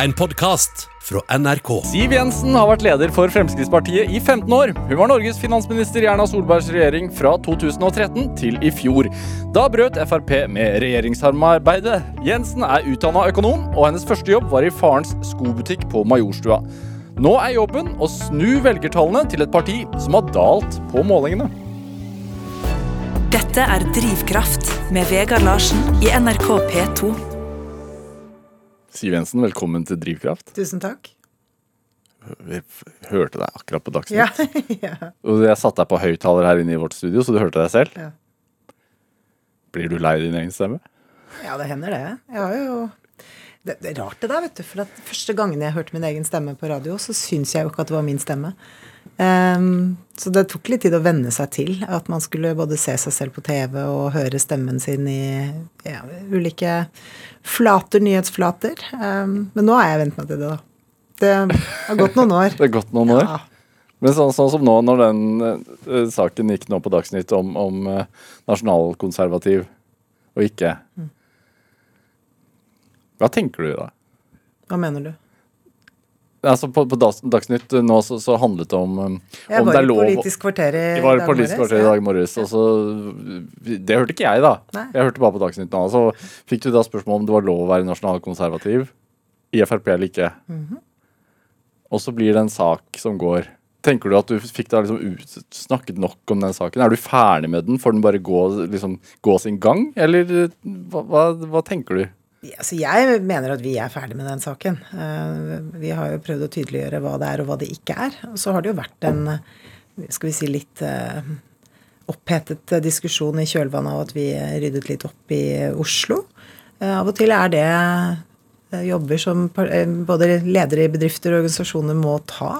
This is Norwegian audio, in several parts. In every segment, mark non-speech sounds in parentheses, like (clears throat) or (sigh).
En podkast fra NRK. Siv Jensen har vært leder for Fremskrittspartiet i 15 år. Hun var Norges finansminister i Erna Solbergs regjering fra 2013 til i fjor. Da brøt Frp med regjeringssamarbeidet. Jensen er utdanna økonom, og hennes første jobb var i farens skobutikk på Majorstua. Nå er jobben å snu velgertallene til et parti som har dalt på målingene. Dette er Drivkraft med Vegard Larsen i NRK P2. Siv Jensen, velkommen til Drivkraft. Tusen takk. Vi hørte deg akkurat på Dagsnytt. (laughs) ja. Og jeg satte deg på høyttaler her inne i vårt studio, så du hørte deg selv. Ja. Blir du lei din egen stemme? ja, det hender det. Jeg har jo det, det er rart det der, vet du. For første gangen jeg hørte min egen stemme på radio, så syns jeg jo ikke at det var min stemme. Ehm, så det tok litt tid å venne seg til at man skulle både se seg selv på TV og høre stemmen sin i ja, ulike flater, nyhetsflater. Um, men nå har jeg vent meg til det, da. Det har gått noen år. (laughs) Det har gått noen år. Ja. Men sånn, sånn som nå, når den uh, saken gikk nå på Dagsnytt om, om uh, nasjonalkonservativ og ikke Hva tenker du da? Hva mener du? Altså På, på Dags- Dagsnytt nå så, så handlet det om, eh, Jeg om var det er i lov Politisk kvarter i Det var dag Politisk kvarter i dag morges. Og så, det hørte ikke jeg, da. Nei. Jeg hørte bare på Dagsnytt nå. Så fikk du da spørsmål om det var lov å være nasjonalkonservativ i Frp eller ikke. Mhm. Og så blir det en sak som går Tenker du at du fikk da liksom ut, snakket nok om den saken? Er du ferdig med den? Får den bare gå, liksom, gå sin gang? Eller hva, hva, hva tenker du? Altså jeg mener at vi er ferdig med den saken. Eh, Vi har jo prøvd å tydeliggjøre hva det er og hva det ikke er. Og så har det jo vært en skal vi si litt eh, opphetet diskusjon i kjølvannet av at vi ryddet litt opp i Oslo. Eh, Av og til er det jobber som både ledere i bedrifter og organisasjoner må ta.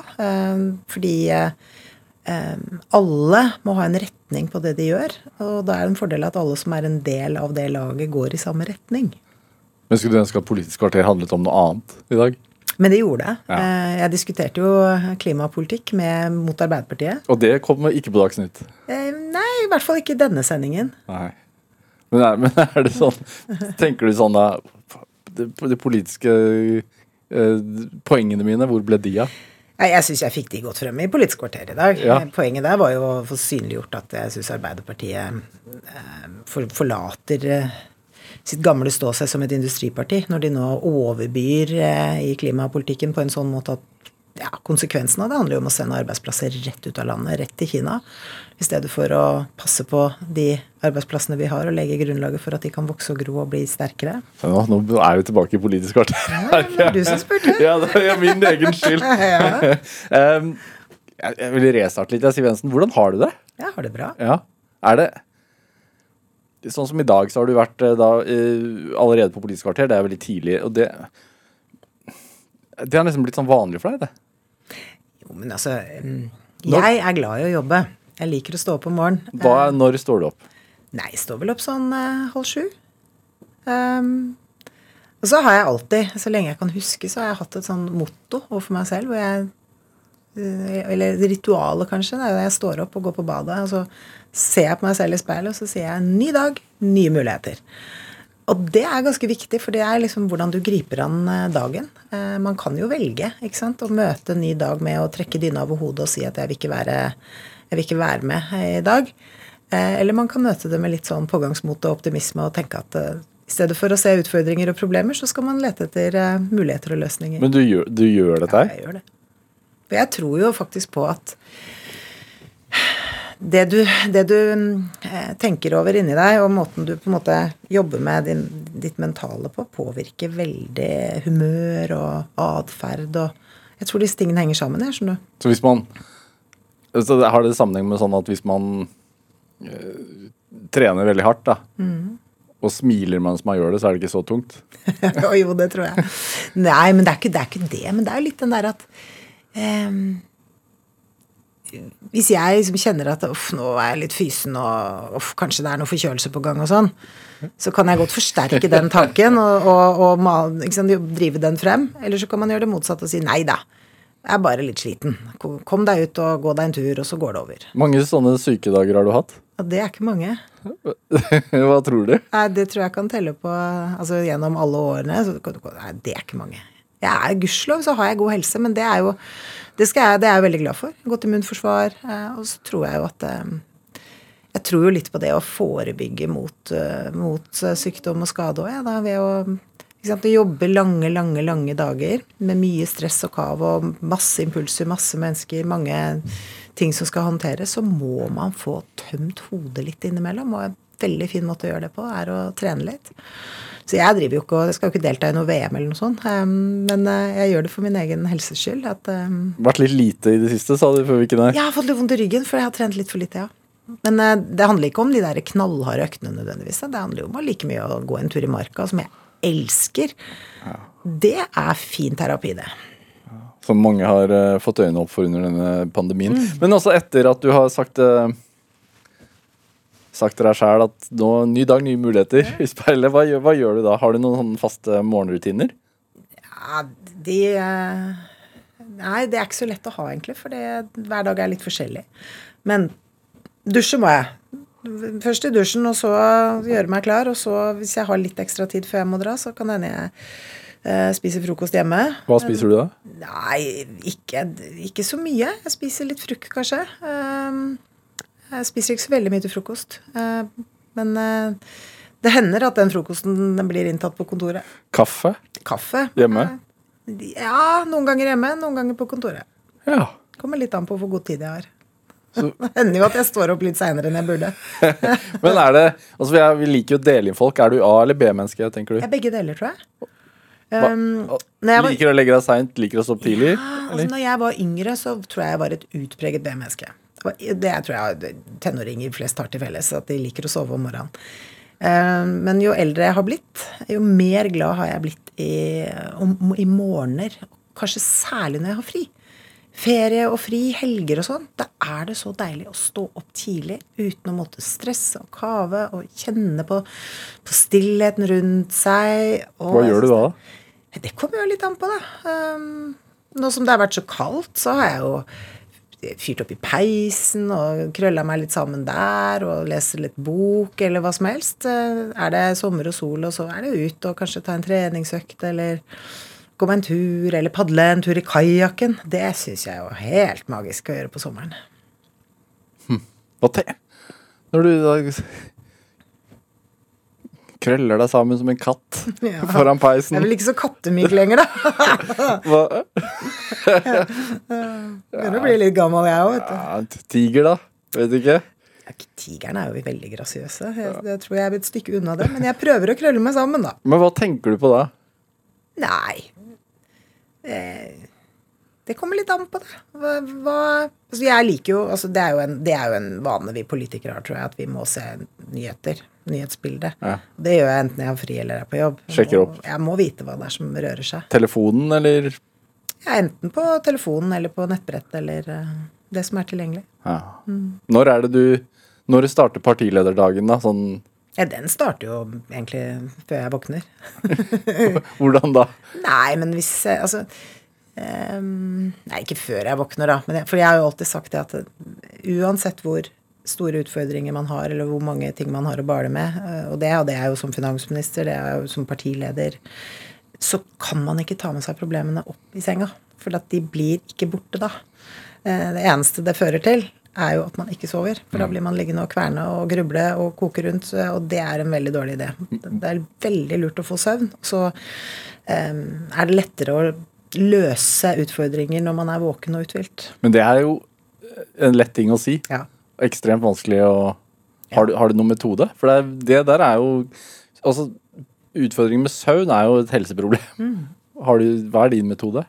Fordi alle må ha en retning på det de gjør. Og da er det en fordel at alle som er en del av det laget, går i samme retning. Men Skulle du ønske at Politisk kvarter handlet om noe annet i dag? Men det gjorde det. Ja. Eh, Jeg diskuterte jo klimapolitikk med, mot Arbeiderpartiet. Og det kom ikke på Dagsnytt. Eh, Nei, i hvert fall ikke i denne sendingen. Nei. Men er, (laughs) men er det sånn Tenker du sånn da De, de politiske eh, poengene mine, hvor ble de av? Jeg syns jeg fikk de godt frem i Politisk kvarter i dag. Ja. Eh, Poenget der var jo å få synliggjort at jeg syns Arbeiderpartiet eh, for, forlater sitt gamle ståsted som et industriparti, når de nå overbyr eh, i klimapolitikken på en sånn måte at ja, Konsekvensen av det handler jo om å sende arbeidsplasser rett ut av landet, rett til Kina. I stedet for å passe på de arbeidsplassene vi har, og legge grunnlaget for at de kan vokse og gro og bli sterkere. Nå, nå er vi tilbake i Politisk kvarter. Ja, det var du som spurte. (laughs) ja, det er min egen skyld. (laughs) Ja. um, (laughs) jeg jeg vil restarte litt, Siv Jensen. Hvordan har du det? Jeg har det bra. Ja. Er det Sånn som i dag, så har du vært eh, da allerede på Politisk kvarter. Det er veldig tidlig. Og det Det har nesten blitt sånn vanlig for deg, det. Jo, men altså Jeg er glad i å jobbe. Jeg liker å stå opp om morgenen. Hva, når står du opp? Nei, jeg står vel opp sånn eh, halv sju. Um, og så har jeg alltid, så lenge jeg kan huske, så har jeg hatt et sånn motto overfor meg selv. hvor jeg Eller ritualet, kanskje. Det er når jeg står opp og går på badet. Og så ser jeg på meg selv i speilet, og så sier jeg 'ny dag, nye muligheter'. Og det er ganske viktig, for det er liksom hvordan du griper an eh, dagen. Eh, Man kan jo velge ikke sant? å møte en ny dag med å trekke dyna over hodet og si at jeg vil ikke være, jeg vil ikke være med i dag. Eh, Eller man kan møte det med litt sånn pågangsmot og optimisme og tenke at eh, i stedet for å se utfordringer og problemer, så skal man lete etter eh, muligheter og løsninger. Men du gjør, du gjør dette Ja, jeg gjør det. For jeg tror jo faktisk på at det du, det du eh, tenker over inni deg, og måten du på en måte jobber med din, ditt mentale på, påvirker veldig humør og atferd og Jeg tror disse tingene henger sammen, jeg, skjønner du. Så hvis man så det- Har det sammenheng med sånn at hvis man øh, trener veldig hardt, da, og smiler mens man gjør det, så er det ikke så tungt? (laughs) Jo, det tror jeg. Nei, men det er ikke det. Er ikke det men det er jo litt den der at Hvis jeg liksom kjenner at uff, nå er jeg litt fysen, og uff, kanskje det er noe forkjølelse på gang og sånn, så kan jeg godt forsterke den tanken og, og, og mal- sant, drive den frem. Eller så kan man gjøre det motsatte og si nei da. Jeg er bare litt sliten. Kom kom deg ut og gå deg en tur, og så går det over. mange sånne sykedager har du hatt? Ja, det er ikke mange. (laughs) Hva tror du? Nei, det tror jeg kan telle på altså gjennom alle årene. Så, nei, det er ikke mange. Jeg er Gudskjelov så har jeg god helse, men det er jo det, skal jeg, det er jeg veldig glad for. Godt immunforsvar. Eh, og så tror jeg jo at eh, Jeg tror jo litt på det å forebygge mot, eh, mot sykdom og skade òg, ja, da, ved å ikke sant, jobbe lange, lange, lange dager med mye stress og kav og masse impulser, masse mennesker, mange ting som skal håndteres, så må man få tømt hodet litt innimellom. Og veldig fin måte å gjøre det på er å trene litt. Så jeg driver jo ikke og skal jo ikke delta i noe VM eller noe sånt, um, men uh, jeg gjør det for min egen helses skyld. At, um, Vært litt lite i det siste, sa du før vi gikk inn her. jeg har fått litt vondt i ryggen, for jeg har trent litt for lite, ja. Men uh, det handler ikke om de der knallharde øktene nødvendigvis. Det handler jo om å like mye å gå en tur i marka, som jeg elsker. Det er fin terapi, det. Som mange har eh, fått øynene opp for under denne pandemien. Men også etter at du har sagt Sagt til deg sjæl at nå, ny dag, nye muligheter i speilet. Hva, hva gjør du da? Har du noen faste morgenrutiner? Ja, de Nei, det er ikke så lett å ha, egentlig, for det, hver dag er litt forskjellig. Men dusje må jeg. Først i dusjen, og så gjøre meg klar. Og så, hvis jeg har litt ekstra tid før jeg må dra, så kan det hende jeg eh, spiser frokost hjemme. Hva spiser du da? Nei, ikke, ikke så mye. Jeg spiser litt frukt, kanskje. Um, Jeg spiser ikke så veldig mye til frokost. Uh, Men uh, det hender at den frokosten den blir inntatt på kontoret. Kaffe? Kaffe. Hjemme? Uh, Ja, noen ganger hjemme, noen ganger på kontoret. Ja. Kommer litt an på hvor god tid jeg har. Så- (laughs) Det hender jo at jeg står opp litt seinere enn jeg burde. (laughs) Men er det Altså, vi, er, vi liker jo å dele inn folk. Er du A- eller B-menneske, tenker Jeg er begge deler, tror jeg. Um, jeg var- Liker å legge deg seint, liker å stå opp tidlig? Ja, altså, når jeg var yngre, så tror jeg jeg var et utpreget B-menneske. Det Det tror jeg tenåringer flest har til felles, at de liker å sove om morgenen. Eh, Men jo eldre jeg har blitt, jo mer glad har jeg blitt i, i morgener. Kanskje særlig når jeg har fri. Ferie og fri, helger og sånn. Da er det så deilig å stå opp tidlig uten å måtte stresse og kave og kjenne på, på stillheten rundt seg. Og Hva gjør du da? det kommer jo litt an på, da. Um, nå som det har vært så kaldt, så har jeg jo fyrt opp i peisen og krølla meg litt sammen der og leser litt bok eller hva som helst. Eh, Er det sommer og sol, og så er det ut og kanskje ta en treningsøkt eller gå meg en tur eller padle en tur i kajakken. Det syns jeg er jo helt magisk å gjøre på sommeren. Hva te? Når du krøller deg sammen som en katt (laughs) Ja. foran Jeg peisen er vel ikke så kattemyk lenger, da. (laughs) Hva? (laughs) Begynner å bli litt gammel, jeg òg, vet du. Ja, tiger, da? Vet ikke. Ja, Tigerne er jo veldig grasiøse. Jeg, jeg tror jeg er et stykke unna det. Men jeg prøver å krølle meg sammen, da. Men hva tenker du på da? Nei eh, Det kommer litt an på det. Hva, hva altså Jeg liker jo altså det, er jo en, det er jo en vane vi politikere har, tror jeg, at vi må se nyheter. Nyhetsbildet. Ja. Det gjør jeg enten jeg har fri eller er på jobb. Og opp. Jeg må vite hva det er som rører seg. Telefonen, eller? Ja, enten på telefonen eller på nettbrett eller eh, det som er tilgjengelig. Ja. Når er det du Når starter partilederdagen, da? Sånn Ja, den starter jo egentlig før jeg våkner. (laughs) Hvordan da? Nei, men hvis Altså um, Nei, ikke før jeg våkner, da. Men jeg, for jeg har jo alltid sagt det at eh, uansett hvor store utfordringer man har, eller hvor mange ting man har å bale med, eh, og det hadde jeg jo som finansminister, det er jo som partileder, så kan man ikke ta med seg problemene opp i senga. For at de blir ikke borte da. Eh, Det eneste det fører til, er jo at man ikke sover. For da blir man liggende og kverne og gruble og koke rundt, og det er en veldig dårlig idé. Det er veldig lurt å få søvn. Så eh, er det lettere å løse utfordringer når man er våken og uthvilt. Men det er jo en lett ting å si. Ja. Ekstremt vanskelig å Har du, har du noen metode? For det, er- det der er jo Altså, utfordringen med søvn er jo et helseproblem. (laughs) Har du, hva er din metode?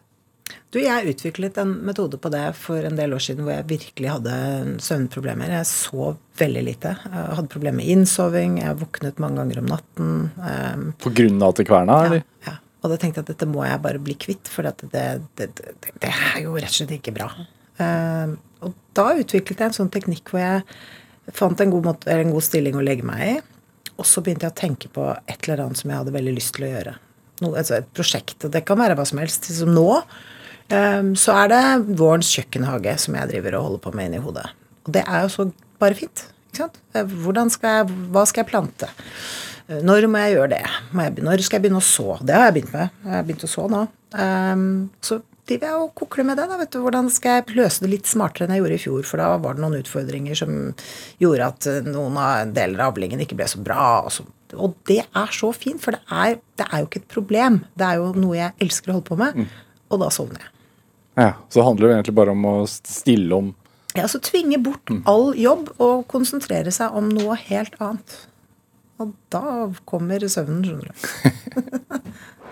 Du, jeg utviklet en metode på det for en del år siden hvor jeg virkelig hadde søvnproblemer. Jeg sov veldig lite. Jeg hadde problemer med innsoving. Jeg våknet mange ganger om natten. Um, På grunn av at det kverna? ja, eller? ja. Og da tenkte jeg at dette må jeg bare bli kvitt, for at det, det, det, det er jo rett og slett ikke bra. Um, og da utviklet jeg en sånn teknikk hvor jeg fant en god, måte, eller en god stilling å legge meg i. Og så begynte jeg å tenke på et eller annet som jeg hadde veldig lyst til å gjøre. Noe, altså et prosjekt. Og det kan være hva som helst. Som nå um, så er det vårens kjøkkenhage som jeg driver og holder på med inni hodet. Og det er jo så bare fint. Ikke sant? Hvordan skal jeg, hva skal jeg plante? Når må jeg gjøre det? Når skal jeg begynne å så? Det har jeg begynt med. Jeg har begynt å så nå. Um, så driver jeg og kokler med det. da, vet du. Hvordan skal jeg løse det litt smartere enn jeg gjorde i fjor? For da var det noen utfordringer som gjorde at eh, noen av deler av avlingen ikke ble så bra. Og, så. og det er så fint, for det er, det er, jo ikke et problem. Det er jo noe jeg elsker å holde på med. Mm. Og da sovner jeg. Ja, Så det handler det egentlig bare om å stille om Ja, så tvinge bort mm. all jobb og konsentrere seg om noe helt annet. Og da kommer søvnen, skjønner du. (laughs)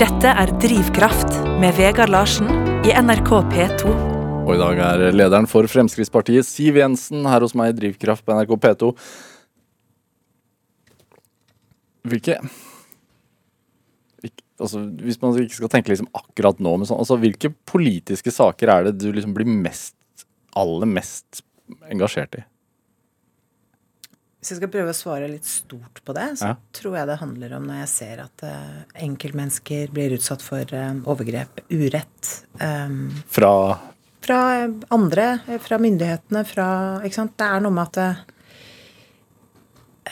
Dette er Drivkraft med Vegard Larsen i NRK P2. Og i dag er lederen for Fremskrittspartiet, Siv Jensen, her hos meg i Drivkraft på NRK P2. Hvilke altså, Hvis man ikke skal tenke liksom akkurat nå, men sånn, altså, hvilke politiske saker er det du liksom blir mest, aller mest engasjert i? Hvis jeg skal prøve å svare litt stort på det, så ja. tror jeg det handler om når jeg ser at uh, enkeltmennesker blir utsatt for uh, overgrep, urett um, Fra Fra andre, fra myndighetene, fra Ikke sant. Det er noe med at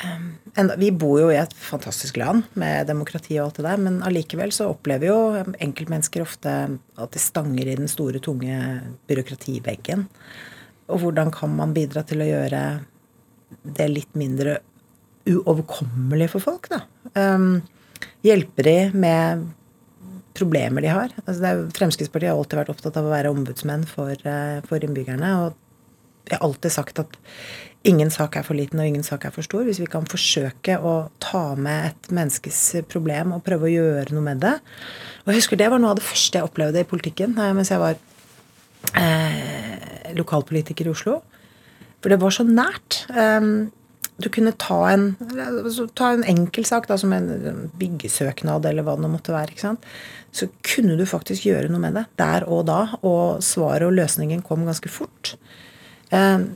um, enda, Vi bor jo i et fantastisk land med demokrati og alt det der, men allikevel så opplever jo enkeltmennesker ofte at de stanger i den store, tunge byråkrativeggen. Og hvordan kan man bidra til å gjøre det litt mindre uoverkommelig for folk, da. Um, hjelpe de med problemer de har. Altså er, Fremskrittspartiet har alltid vært opptatt av å være ombudsmenn for, uh, for, innbyggerne. Og jeg har alltid sagt at ingen sak er for liten og ingen sak er for stor. Hvis vi kan forsøke å ta med et menneskes problem og prøve å gjøre noe med det. Og jeg husker Det var noe av det første jeg opplevde i politikken uh, mens jeg var eh, lokalpolitiker i Oslo. For det var så nært. Um, du kunne ta en, altså, ta en enkeltsak, som en byggesøknad eller hva det måtte være. ikke sant? Så kunne du faktisk gjøre noe med det der og da. Og svaret og løsningen kom ganske fort. Um,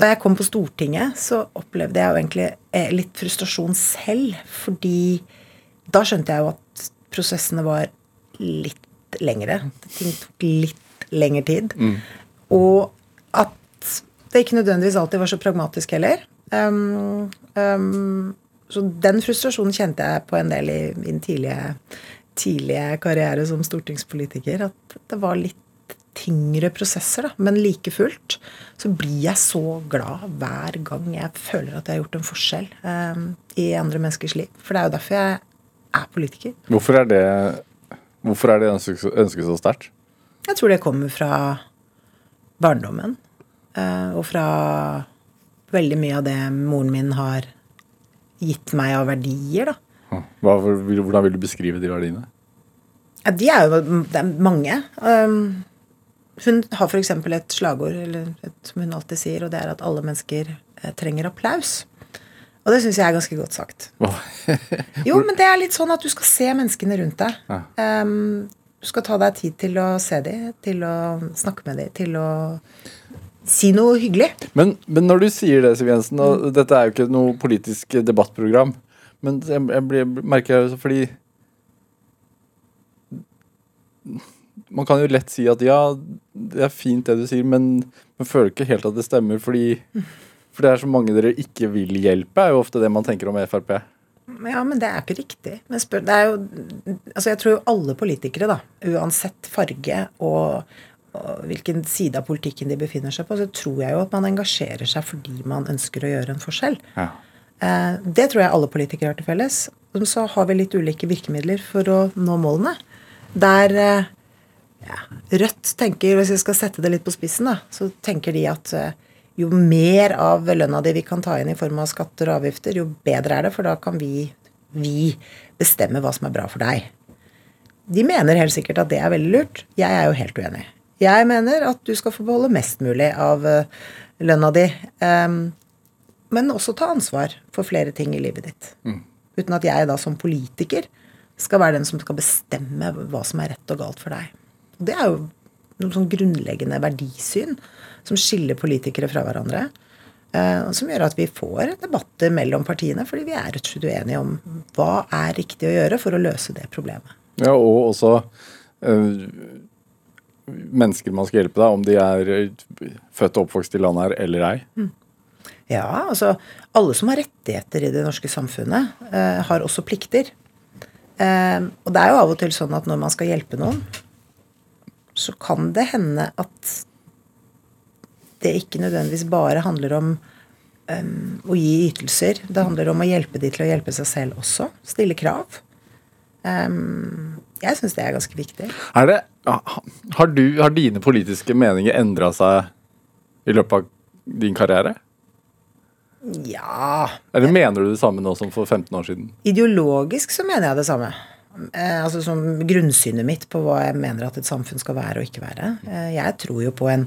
da jeg kom på Stortinget, så opplevde jeg jo egentlig eh, litt frustrasjon selv. Fordi da skjønte jeg jo at prosessene var litt lengre. Ting tok litt lengre tid. Mm. Og det ikke nødvendigvis alltid var så pragmatisk heller. Um, um, så den frustrasjonen kjente jeg på en del i min tidlige, tidlige karriere som stortingspolitiker. At det var litt tyngre prosesser, da. Men like fullt så blir jeg så glad hver gang jeg føler at jeg har gjort en forskjell um, i andre menneskers liv. For det er jo derfor jeg er politiker. Hvorfor er det, hvorfor er det ønsket så sterkt? Jeg tror det kommer fra barndommen. Eh, og fra veldig mye av det moren min har gitt meg av verdier, da. Hva, hvordan vil du beskrive de verdiene? Ja, de er jo det er mange. Um, hun har f.eks. et slagord eller et, som hun alltid sier, og det er at alle mennesker eh, trenger applaus. Og det syns jeg er ganske godt sagt. (laughs) jo, men det er litt sånn at du skal se menneskene rundt deg. Um, du skal ta deg tid til å se dem, til å snakke med dem, til å si noe hyggelig. Men, men, når du sier det, Siv Jensen, og mm. dette er jo ikke noe politisk debattprogram, men jeg, jeg, jeg merker jo fordi Man kan jo lett si at ja, det er fint det du sier, men man føler ikke helt at det stemmer fordi For det er så mange dere ikke vil hjelpe, er jo ofte det man tenker om Frp. Ja, men det er ikke riktig. Men spør, det er jo, altså jeg tror alle politikere, da, uansett farge og hvilken side av politikken de befinner seg på, så tror jeg jo at man engasjerer seg fordi man ønsker å gjøre en forskjell. Ja. Eh, det tror jeg alle politikere har til felles. Så har vi litt ulike virkemidler for å nå målene. Der eh, ja, Rødt tenker, hvis jeg skal sette det litt på spissen, da, så tenker de at eh, jo mer av lønna di vi kan ta inn i form av skatter og avgifter, jo bedre er det, for da kan vi, vi bestemme hva som er bra for deg. De mener helt sikkert at det er veldig lurt. Jeg er jo helt uenig. Jeg mener at du skal få beholde mest mulig av eh, lønna di. men også ta ansvar for flere ting i livet ditt. Mm. Uten at jeg da som politiker skal være den som skal bestemme hva som er rett og galt for deg. Det er jo noe sånn grunnleggende verdisyn som skiller politikere fra hverandre. Uh, som gjør at vi får debatter mellom partiene, fordi vi er rett og slett uenige om hva er riktig å gjøre for å løse det problemet. Ja, og også uh, mennesker man skal hjelpe, da, om de er født og oppvokst i landet her eller ei. Mm. Ja, altså alle som har rettigheter i det norske samfunnet, eh, har også plikter. Eh, og det er jo av og til sånn at når man skal hjelpe noen, så kan det hende at det ikke nødvendigvis bare handler om eh, å gi ytelser. Det handler om å hjelpe de til å hjelpe seg selv også. Stille krav. Eh, jeg syns det er ganske viktig. Er det, har, du, har dine politiske meninger endra seg i løpet av din karriere? Ja Eller mener du det samme nå som for 15 år siden? Ideologisk så mener jeg det samme. Eh, altså som grunnsynet mitt på hva jeg mener at et samfunn skal være og ikke være. Eh, jeg tror jo på en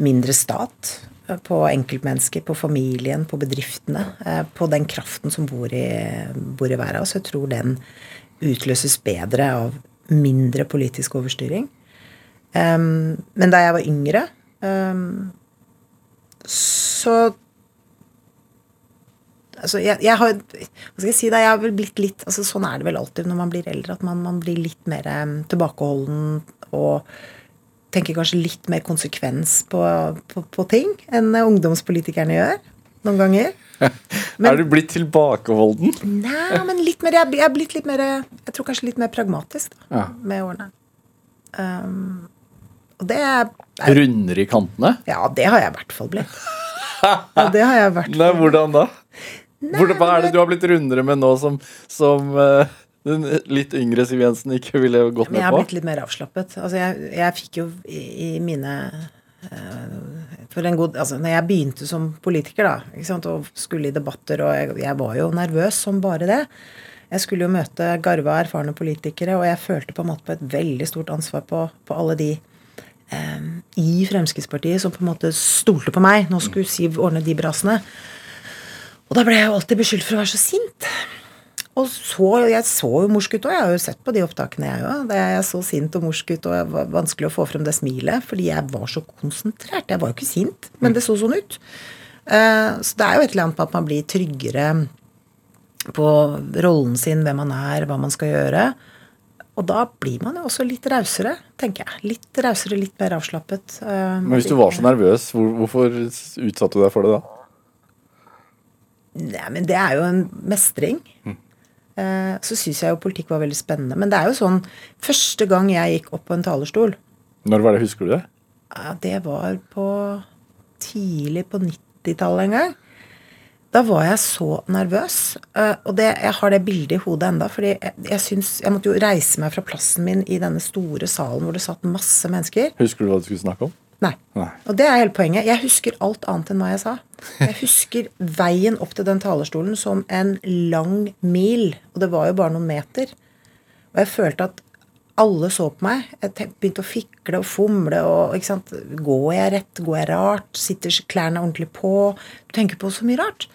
mindre stat. eh, På enkeltmennesker, på familien, på bedriftene. Eh, på den kraften som bor i, bor i hver av oss. Jeg tror den utløses bedre av mindre politisk overstyring. Um, men da jeg var yngre, um, så Altså, jeg, jeg har Hva skal jeg si da, jeg har vel blitt litt altså Sånn er det vel alltid når man blir eldre, at man, man blir litt mer um, tilbakeholden og tenker kanskje litt mer konsekvens på, på, på ting enn ungdomspolitikerne gjør noen ganger. Men- (laughs) er du blitt tilbakeholden? Nei, men litt mer Jeg er blitt litt mer Jeg tror kanskje litt mer pragmatisk da, Ja. med årene. Um, og det er er- Rundere i kantene? Ja, det har jeg i hvert fall blitt. Ja, det har jeg vært. (laughs) Nei, hvordan da? Hvordan, hva er det du har blitt rundere med nå som, som uh, den litt yngre Siv Jensen ikke ville gått Men jeg har blitt litt mer avslappet. Altså, jeg, jeg fikk jo i, i mine god, altså når jeg begynte som politiker da, sant, og skulle i debatter, og jeg, jeg var jo nervøs som bare det. Jeg skulle jo møte garva, erfarne politikere, og jeg følte på en måte på et veldig stort ansvar på, på alle de eh, i Fremskrittspartiet som på en måte stolte på meg. Nå skulle Siv ordne de brasene. Og da ble jeg jo alltid beskyldt for å være så sint. Og så, jeg så jo morsk ut òg. Jeg har jo sett på de opptakene, jeg òg. Jeg så sint og morsk ut, og det var vanskelig å få frem det smilet. Fordi jeg var så konsentrert. Jeg var jo ikke sint, men det så sånn ut. Eh, så det er jo et eller annet med at man blir tryggere på rollen sin, hvem man er, hva man skal gjøre. Og da blir man jo også litt rausere, tenker jeg. Litt rausere, litt mer avslappet. Eh, Men hvis du var så nervøs, hvorfor utsatte du deg for det da? Nei, men det er jo en mestring. Eh, Så syns jeg jo politikk var veldig spennende. Men det er jo sånn Første gang jeg gikk opp på en talerstol, Når var det, husker du det? ja, det var på tidlig på 90-tallet en gang. Da var jeg så nervøs. eh, Og det, jeg har det bildet i hodet enda, fordi jeg, jeg syns Jeg måtte jo reise meg fra plassen min i denne store salen hvor det satt masse mennesker. Husker du hva du skulle snakke om? Nei. Nei. Og det er hele poenget. Jeg husker alt annet enn hva jeg sa. Jeg (laughs) husker veien opp til den talerstolen som en lang mil. Og det var jo bare noen meter. Og jeg følte at alle så på meg. Jeg begynte å fikle og fomle. og ikke sant? Går jeg rett? Går jeg rart? Sitter klærne ordentlig på? Du tenker på så mye rart.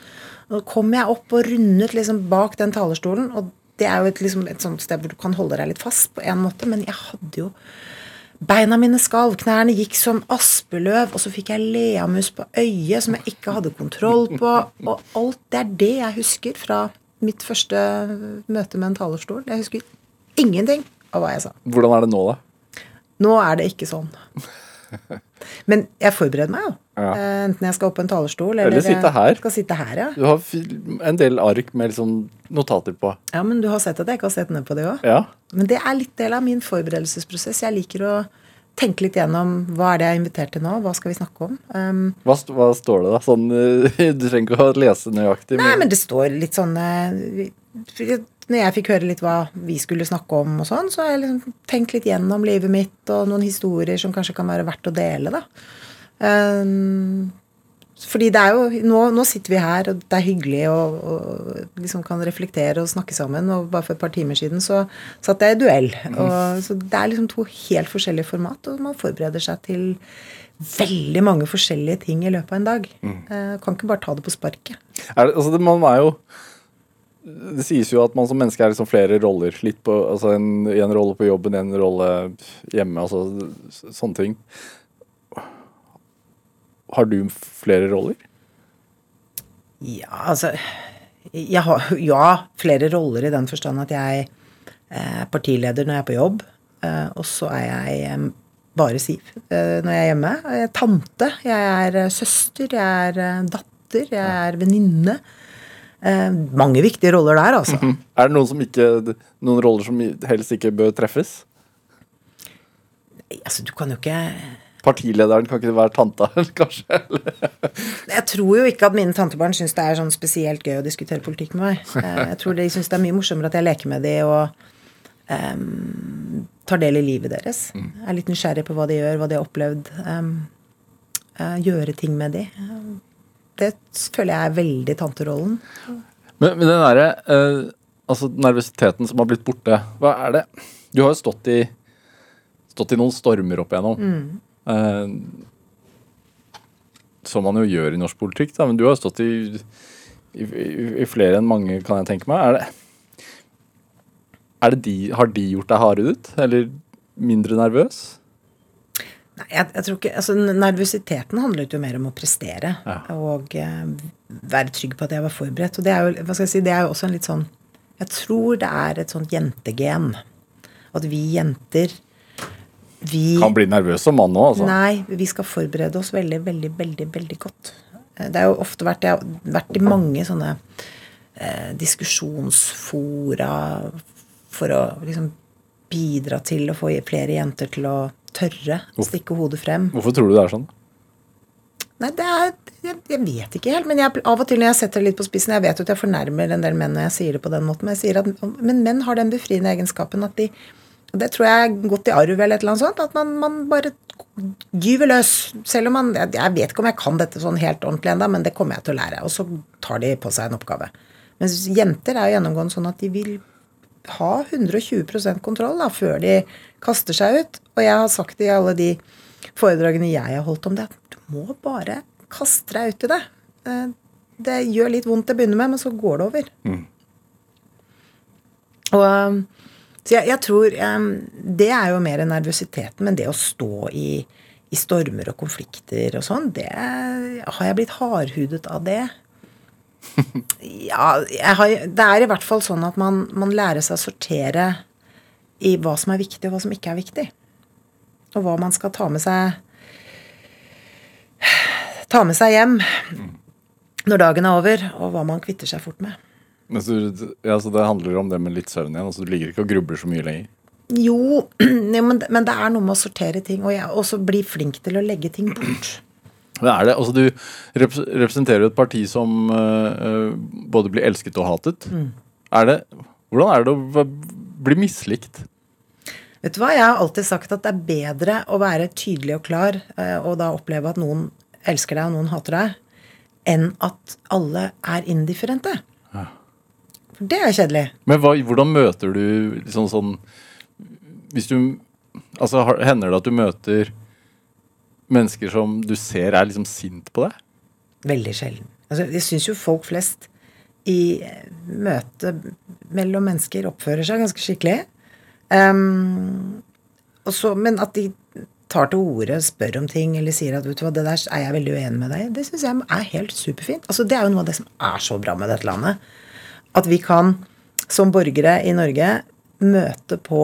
Og så kom jeg opp og rundet liksom bak den talerstolen. Og det er jo et, liksom, et sånt sted hvor du kan holde deg litt fast på en måte. Men jeg hadde jo Beina mine skalv, knærne gikk som aspeløv, og så fikk jeg leamus på øyet som jeg ikke hadde kontroll på. Og alt det er det jeg husker fra mitt første møte med en talerstol. Jeg husker ingenting av hva jeg sa. Hvordan er det nå, da? Nå er det ikke sånn. Men jeg forbereder meg jo. Ja. Eh, Enten jeg skal opp på en talerstol eller, Eller sitte her. skal sitte her. Ja. Du har en del ark med liksom notater på. ja, men du har sett at jeg ikke har sett ned på det òg. Ja. Men det er litt del av min forberedelsesprosess. Jeg liker å tenke litt gjennom hva er det jeg er invitert til nå, hva skal vi snakke om. Um, Hva, st hva står det, da? Sånn, eh, (laughs) du trenger ikke å lese nøyaktig. Nei, men det står litt sånn eh, Når jeg fikk høre litt hva vi skulle snakke om og sånn, så har jeg liksom tenkt litt gjennom livet mitt og noen historier som kanskje kan være verdt å dele, da. Um, fordi det er jo nå, nå sitter vi her, og det er hyggelig og, og liksom kan reflektere og snakke sammen. Og bare for et par timer siden så satt jeg i duell. Og, så det er liksom to helt forskjellige format, og man forbereder seg til veldig mange forskjellige ting i løpet av en dag. Mm. kan ikke bare ta det på sparket. Er det, altså det, man er jo Det sies jo at man som menneske er liksom flere roller. Litt på, altså en, en rolle på jobben, en rolle hjemme. altså Sånne ting. Har du flere roller? Ja, altså jeg har, Ja, flere roller i den forstand at jeg er partileder når jeg er på jobb. eh, Og så er jeg eh, bare Siv eh, når jeg er hjemme. Jeg er tante, jeg er eh, søster, jeg er eh, datter, jeg er venninne. Eh, mange viktige roller der, altså. Er det noen, som ikke, noen roller som helst ikke bør treffes? Altså, du kan jo ikke Partilederen kan ikke være tanta, (laughs) kanskje? Jeg tror jo ikke at mine tantebarn syns det er sånn spesielt gøy å diskutere politikk med meg. (laughs) Eh, Jeg tror de syns det er mye morsommere at jeg leker med de og um, tar del i livet deres. Er litt nysgjerrig på hva de gjør, hva de har opplevd. Um, uh, gjøre ting med de. Det føler jeg er veldig tanterollen. Men, men den derre uh, altså nervøsiteten som har blitt borte, hva er det Du har jo stått i, stått i noen stormer opp igjennom. Eh, som man jo gjør i norsk politikk, da, men du har stått i, i, i, i flere enn mange, kan jeg tenke meg. Er det, er det de, har de gjort deg hardere ut? Eller mindre nervøs? Nei, jeg, jeg tror ikke, altså Nervøsiteten handlet jo mer om å prestere Ja. og eh, være trygg på at jeg var forberedt. Og det er jo, hva skal jeg si, det er jo også en litt sånn Jeg tror det er et sånt jentegen. At vi jenter vi Kan bli nervøs som mann òg, altså. Nei, vi skal forberede oss veldig, veldig, veldig veldig godt. Eh, Det har jo ofte vært Jeg har vært i mange sånne eh, diskusjonsfora for å liksom bidra til å få flere jenter til å tørre å stikke hodet frem. Hvorfor tror du det er sånn? Nei, det er Jeg, jeg vet ikke helt. Men jeg, av og til når jeg setter det litt på spissen Jeg vet jo at jeg fornærmer en del menn når jeg sier det på den måten, men jeg sier at men menn har den befriende egenskapen at de og Det tror jeg er gått i arv eller et eller annet sånt. At man, man bare gyver løs. Selv om man jeg, vet ikke om jeg kan dette sånn helt ordentlig ennå, men det kommer jeg til å lære. Og så tar de på seg en oppgave. Mens jenter er jo gjennomgående sånn at de vil ha 120% kontroll da, før de kaster seg ut. Og jeg har sagt i alle de foredragene jeg har holdt om det, at du må bare kaste deg ut i det. Eh, Det gjør litt vondt til å begynne med, men så går det over. Og, um, så jeg, jeg tror um, Det er jo mer nervøsiteten, men det å stå i, i stormer og konflikter og sånn, det Har jeg blitt hardhudet av det? (laughs) Ja, har, det er i hvert fall sånn at man, man lærer seg å sortere i hva som er viktig, og hva som ikke er viktig. Og hva man skal ta med seg Ta med seg hjem når dagen er over, og hva man kvitter seg fort med. Men så, ja, så det handler om det med litt søvn igjen? altså Du ligger ikke og grubler så mye lenger? Jo, (clears throat) ja, men, men det er noe med å sortere ting, og jeg også bli flink til å legge ting bort. (clears throat) Det er det, altså Du rep representerer et parti som øh, både blir elsket og hatet. Er det, hvordan er det å bli mislikt? Vet du hva, Jeg har alltid sagt at det er bedre å være tydelig og klar, uh, og da oppleve at noen elsker deg og noen hater deg, enn at alle er indifferente. Det er kjedelig. Men hva, hvordan møter du liksom sånn Hvis du Altså Hender det at du møter mennesker som du ser er liksom sint på deg? Veldig sjelden. Altså, jeg syns jo folk flest i eh, møte mellom mennesker oppfører seg ganske skikkelig. Um, og så, men at de tar til orde, spør om ting eller sier at vet du hva, det der er jeg veldig uenig med deg det syns jeg er helt superfint. Altså, det er jo noe av det som er så bra med dette landet. At vi kan som borgere i Norge møte på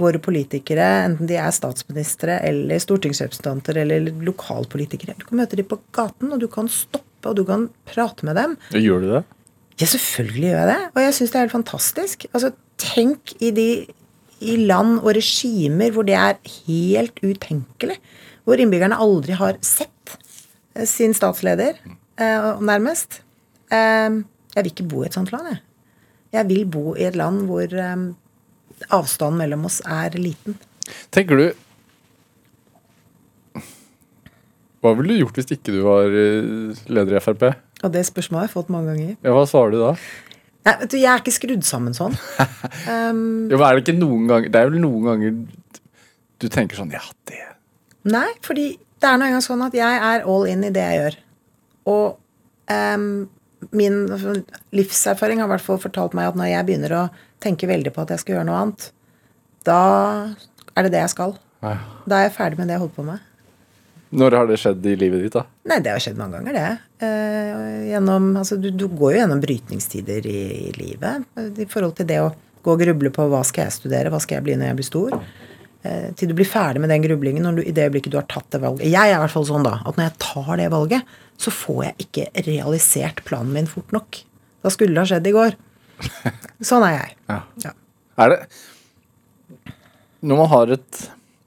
våre politikere, enten de er statsministre eller stortingsrepresentanter eller lokalpolitikere. Du kan møte dem på gaten, og du kan stoppe, og du kan prate med dem. Gjør du det? Ja, selvfølgelig gjør jeg det. Og jeg syns det er helt fantastisk. Altså, tenk i de i land og regimer hvor det er helt utenkelig. Hvor innbyggerne aldri har sett eh, sin statsleder, eh, nærmest. Jeg vil ikke bo i et sånt land, jeg. Jeg vil bo i et land hvor um, avstanden mellom oss er liten. Tenker du Hva ville du gjort hvis ikke du var eh, leder i Frp? Og det spørsmålet har jeg fått mange ganger. Ja, Hva svarer du da? Nei, vet du, Jeg er ikke skrudd sammen sånn. (laughs) Um, jo, men er det ikke noen ganger Det er vel noen ganger du tenker sånn Ja, det Nei, fordi det er nå engang sånn at jeg er all in i det jeg gjør. Og em, min livserfaring har i hvert fall fortalt meg at når jeg begynner å tenke veldig på at jeg skal gjøre noe annet, da er det det jeg skal. Ja. Da er jeg ferdig med det jeg holder på med. Når har det skjedd i livet ditt, da? Nei, det har skjedd mange ganger, det. Eh, gjennom, altså, du, du går jo gjennom brytningstider i, i livet. I forhold til det å gå og gruble på hva skal jeg studere, hva skal jeg bli når jeg blir stor. Eh, til du blir ferdig med den grublingen når du, i det øyeblikket du har tatt det valget. Jeg er i hvert fall sånn da, at når jeg tar det valget, så får jeg ikke realisert planen min fort nok. Da skulle det ha skjedd i går. (laughs) Sånn er jeg. Ja. Ja. Er det Når man har et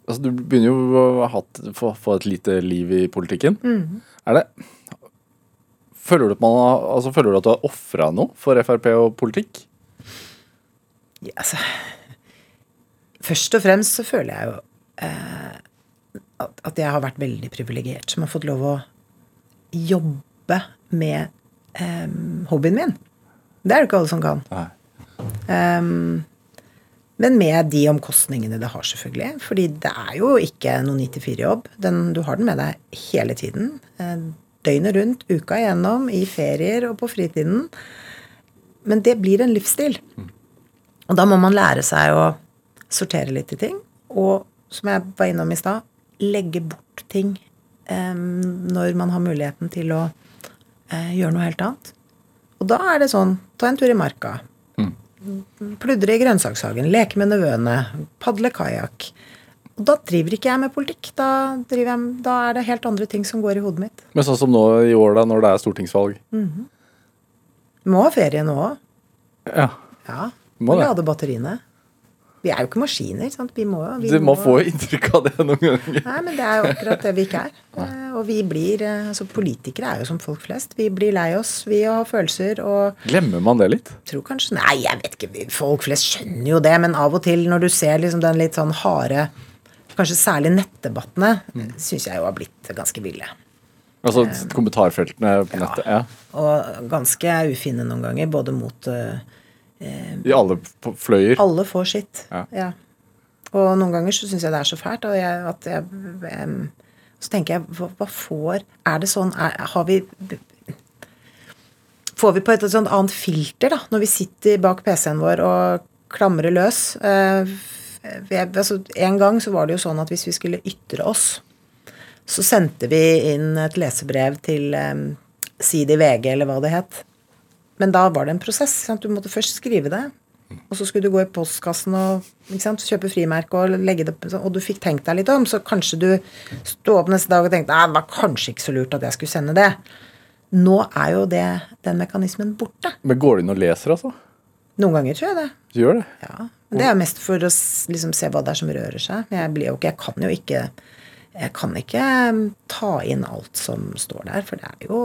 Altså, du begynner jo å ha hatt, få, få et lite liv i politikken. Er det Føler du at man altså, føler du at du har ofra noe for Frp og politikk? Ja, altså, først og fremst så føler jeg jo eh, at, jeg har vært veldig privilegert som har fått lov å jobbe med eh, hobbyen min. Det er det ikke alle som kan. Ehm, men med de omkostningene det har, selvfølgelig. Fordi det er jo ikke noen 9-4-jobb. Du har den med deg hele tiden. eh, Døgnet rundt, uka igjennom, i ferier og på fritiden. Men det blir en livsstil. Og da må man lære seg å sortere litt i ting. Og som jeg var innom i stad, legge bort ting eh, når man har muligheten til å eh, gjøre noe helt annet. Og da er det sånn ta en tur i marka. Pludre i grønnsakshagen, leke med nevøene, padle kajakk. Og da driver ikke jeg med politikk. Da, jeg, da er det helt andre ting som går i hodet mitt. Men sånn som nå i år, da, når det er stortingsvalg. Må ha ferie nå òg. Ja. Ja. Må det. Lade batteriene. Vi er jo ikke maskiner. sant? Vi må, vi Du må få inntrykk av det noen ganger. Nei, men det er jo akkurat det vi ikke er. Eh, Og vi blir eh, Altså, politikere er jo som folk flest. Vi blir lei oss. Vi har følelser og Glemmer man det litt? tror kanskje Nei, jeg vet ikke. Folk flest skjønner jo det, men av og til når du ser liksom den litt sånn harde Kanskje særlig nettdebattene, mm. syns jeg jo har blitt ganske ville. Altså kommentarfeltene på nettet? Ja. Og ganske ufine noen ganger, både mot eh, I alle fløyer? Alle får sitt. Ja. Og noen ganger så syns jeg det er så fælt. Og jeg, at jeg, så tenker jeg, hva, hva får Er det sånn er, Har vi Får vi på et sånt annet filter, da, når vi sitter bak PC-en vår og klamrer løs? Eh, jeg, altså, en gang så var det jo sånn at hvis vi skulle ytre oss, så sendte vi inn et lesebrev til um, Side i VG, eller hva det het. Men da var det en prosess. Sant? Du måtte først skrive det. Og så skulle du gå i postkassen og sant, kjøpe frimerke og legge det Og du fikk tenkt deg litt om, så kanskje du sto opp neste dag og tenkte Nei, det var kanskje ikke så lurt at jeg skulle sende det. Nå er jo det, den mekanismen borte. Men går du inn og leser, altså? Noen ganger tror jeg det. Du gjør det? Ja. Men det er mest for å liksom, se hva det er som rører seg. Jeg, blir jo ikke, jeg kan jo ikke jeg kan ikke um, ta inn alt som står der, for det er jo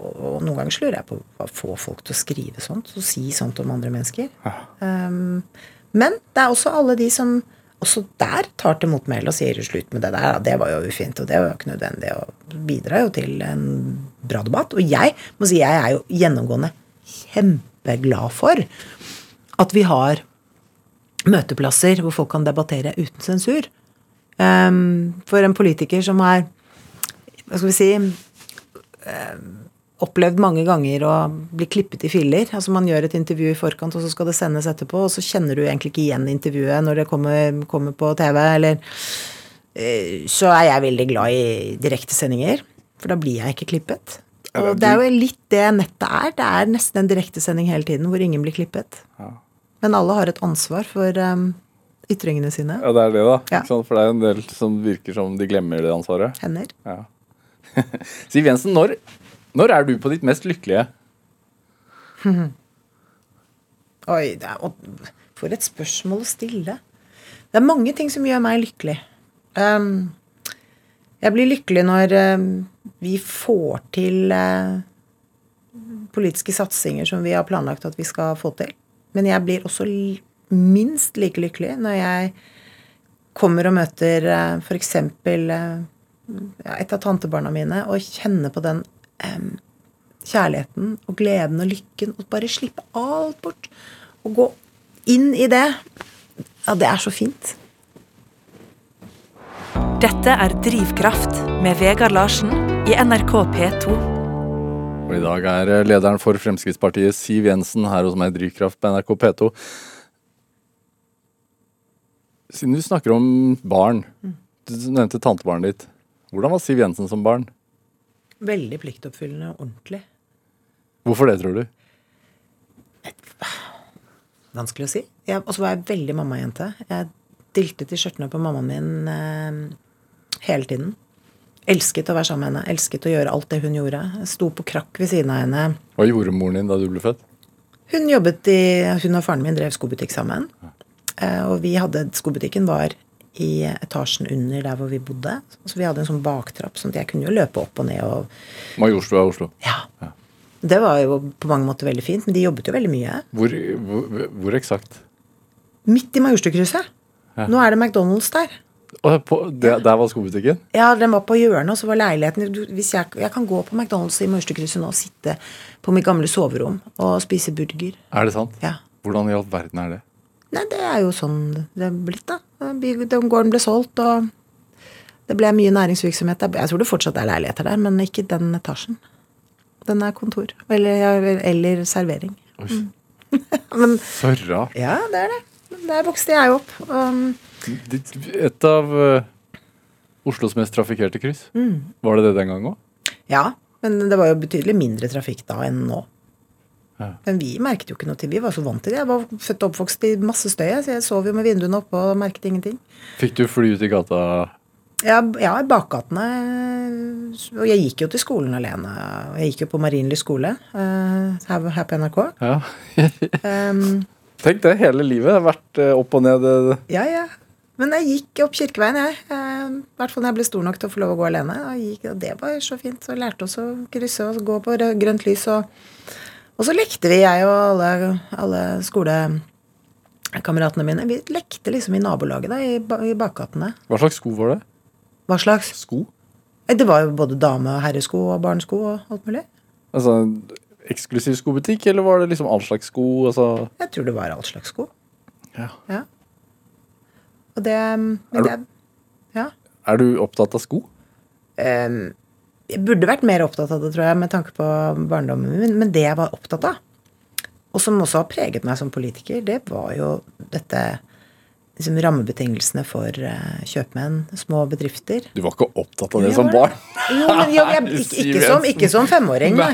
Og noen ganger så lurer jeg på hva får folk til å skrive sånt og si sånt om andre mennesker. Um, men det er også alle de som også der tar til motmæle og sier slutt med det der. Det var jo ufint, og det var jo ikke nødvendig. Og bidrar jo til en bra debatt. Og jeg må si jeg er jo gjennomgående kjempeglad for at vi har møteplasser hvor folk kan debattere uten sensur. Um, for en politiker som er hva skal vi si um, opplevd mange ganger å bli klippet i filler. Altså Man gjør et intervju i forkant, og så skal det sendes etterpå, og så kjenner du egentlig ikke igjen intervjuet når det kommer, kommer på TV. Eller eh, Så er jeg veldig glad i direktesendinger, for da blir jeg ikke klippet. Og det er jo litt det nettet er. Det er nesten en direktesending hele tiden hvor ingen blir klippet. Men alle har et ansvar for um, ytringene sine. Ja, det er det, da. Ja. For det er en del som virker som de glemmer det ansvaret. Hender. Ja. (laughs) Siv Jensen, når, når er du på ditt mest lykkelige? (laughs) Oi, det er, for et spørsmål å stille. Det er mange ting som gjør meg lykkelig. Um, jeg blir lykkelig når um, vi får til uh, politiske satsinger som vi har planlagt at vi skal få til. Men jeg blir også minst like lykkelig når jeg kommer og møter uh, f.eks. Uh, et av tantebarna mine og kjenner på den um, kjærligheten og gleden og lykken og bare slippe alt bort. Og gå inn i det. Ja, det er så fint. Dette er Drivkraft med Vegard Larsen i NRK P2. Og I dag er eh, lederen for Fremskrittspartiet, Siv Jensen, her hos meg i Drivkraft på NRK P2. Siden du snakker om barn, du nevnte tantebarnet ditt. Hvordan var Siv Jensen som barn? Veldig pliktoppfyllende og ordentlig. Hvorfor det, tror du? Vanskelig å si. Og så var jeg veldig mammajente. Jeg diltet i skjørtene på mammaen min eh, hele tiden. Elsket å være sammen med henne. Elsket å gjøre alt det hun gjorde. Jeg sto på krakk ved siden av henne. Hva gjorde moren din da du ble født? Hun jobbet i Hun og faren min drev skobutikk sammen. Eh, Og vi hadde Skobutikken var i etasjen under der hvor vi bodde. Så vi hadde en sånn baktrapp, sånn at jeg kunne jo løpe opp og ned og Majorstua Oslo. Ja. Det var jo på mange måter veldig fint, men de jobbet jo veldig mye. Hvor, hvor, hvor eksakt? Midt i Majorstukrysset. Ja. Nå er det McDonald's der. Og på, det, der var skobutikken? Ja, den var på hjørnet, og så var leiligheten hvis jeg, jeg kan gå på McDonald's i Majorstukrysset nå og sitte på mitt gamle soverom og spise burger. Er det sant? Ja. Hvordan i all verden er det? Nei, det er jo sånn det er blitt, da. Den gården ble solgt, og det ble mye næringsvirksomhet. der. Jeg tror det fortsatt er leiligheter der, men ikke den etasjen. Den er kontor. Eller, eller servering. Oi, (laughs) Men Sørra. ja, det er det. Der vokste jeg opp. Um, Et av uh, Oslos mest trafikkerte kryss. Var det det den gang òg? ja, men det var jo betydelig mindre trafikk da enn nå. Ja. Men vi merket jo ikke noe til Vi var så vant til det. Jeg var født og oppvokst i masse støy, så jeg sov jo med vinduene oppe og merket ingenting. Fikk du fly ut i gata? Ja, ja i bakgatene. Og jeg gikk jo til skolen alene. Jeg gikk jo på Marienlyst skole eh, her, her på NRK. Ja. Um, Tenk det, hele livet har vært eh, opp og ned. eh, ja, ja. Men jeg gikk opp Kirkeveien, jeg. I hvert fall når jeg ble stor nok til å få lov å gå alene. Og, gikk, og det var så fint. Så lærte oss å krysse og gå på grønt lys. Og, og så lekte vi, jeg og alle, alle skolekameratene mine. Vi lekte liksom i nabolaget da, i, i bakgatene. Hva slags sko var det? Hva slags? Sko? Eh, Det var jo både dame- og herresko og barnesko og alt mulig. Altså eksklusiv skobutikk, eller var det liksom all slags sko? Altså Jeg tror det var all slags sko. ja. Ja. Og det Men Er du- det Ja. Er du opptatt av sko? Ehm, jeg burde vært mer opptatt av det, tror jeg, med tanke på barndommen min. Men det jeg var opptatt av, og som også har preget meg som politiker, det var jo dette liksom rammebetingelsene for uh, kjøpmenn, små bedrifter. Du var ikke opptatt av det ja, som barn? Jo, men jo, jeg, (laughs) ikke, ikke, som, ikke som femåring, nei.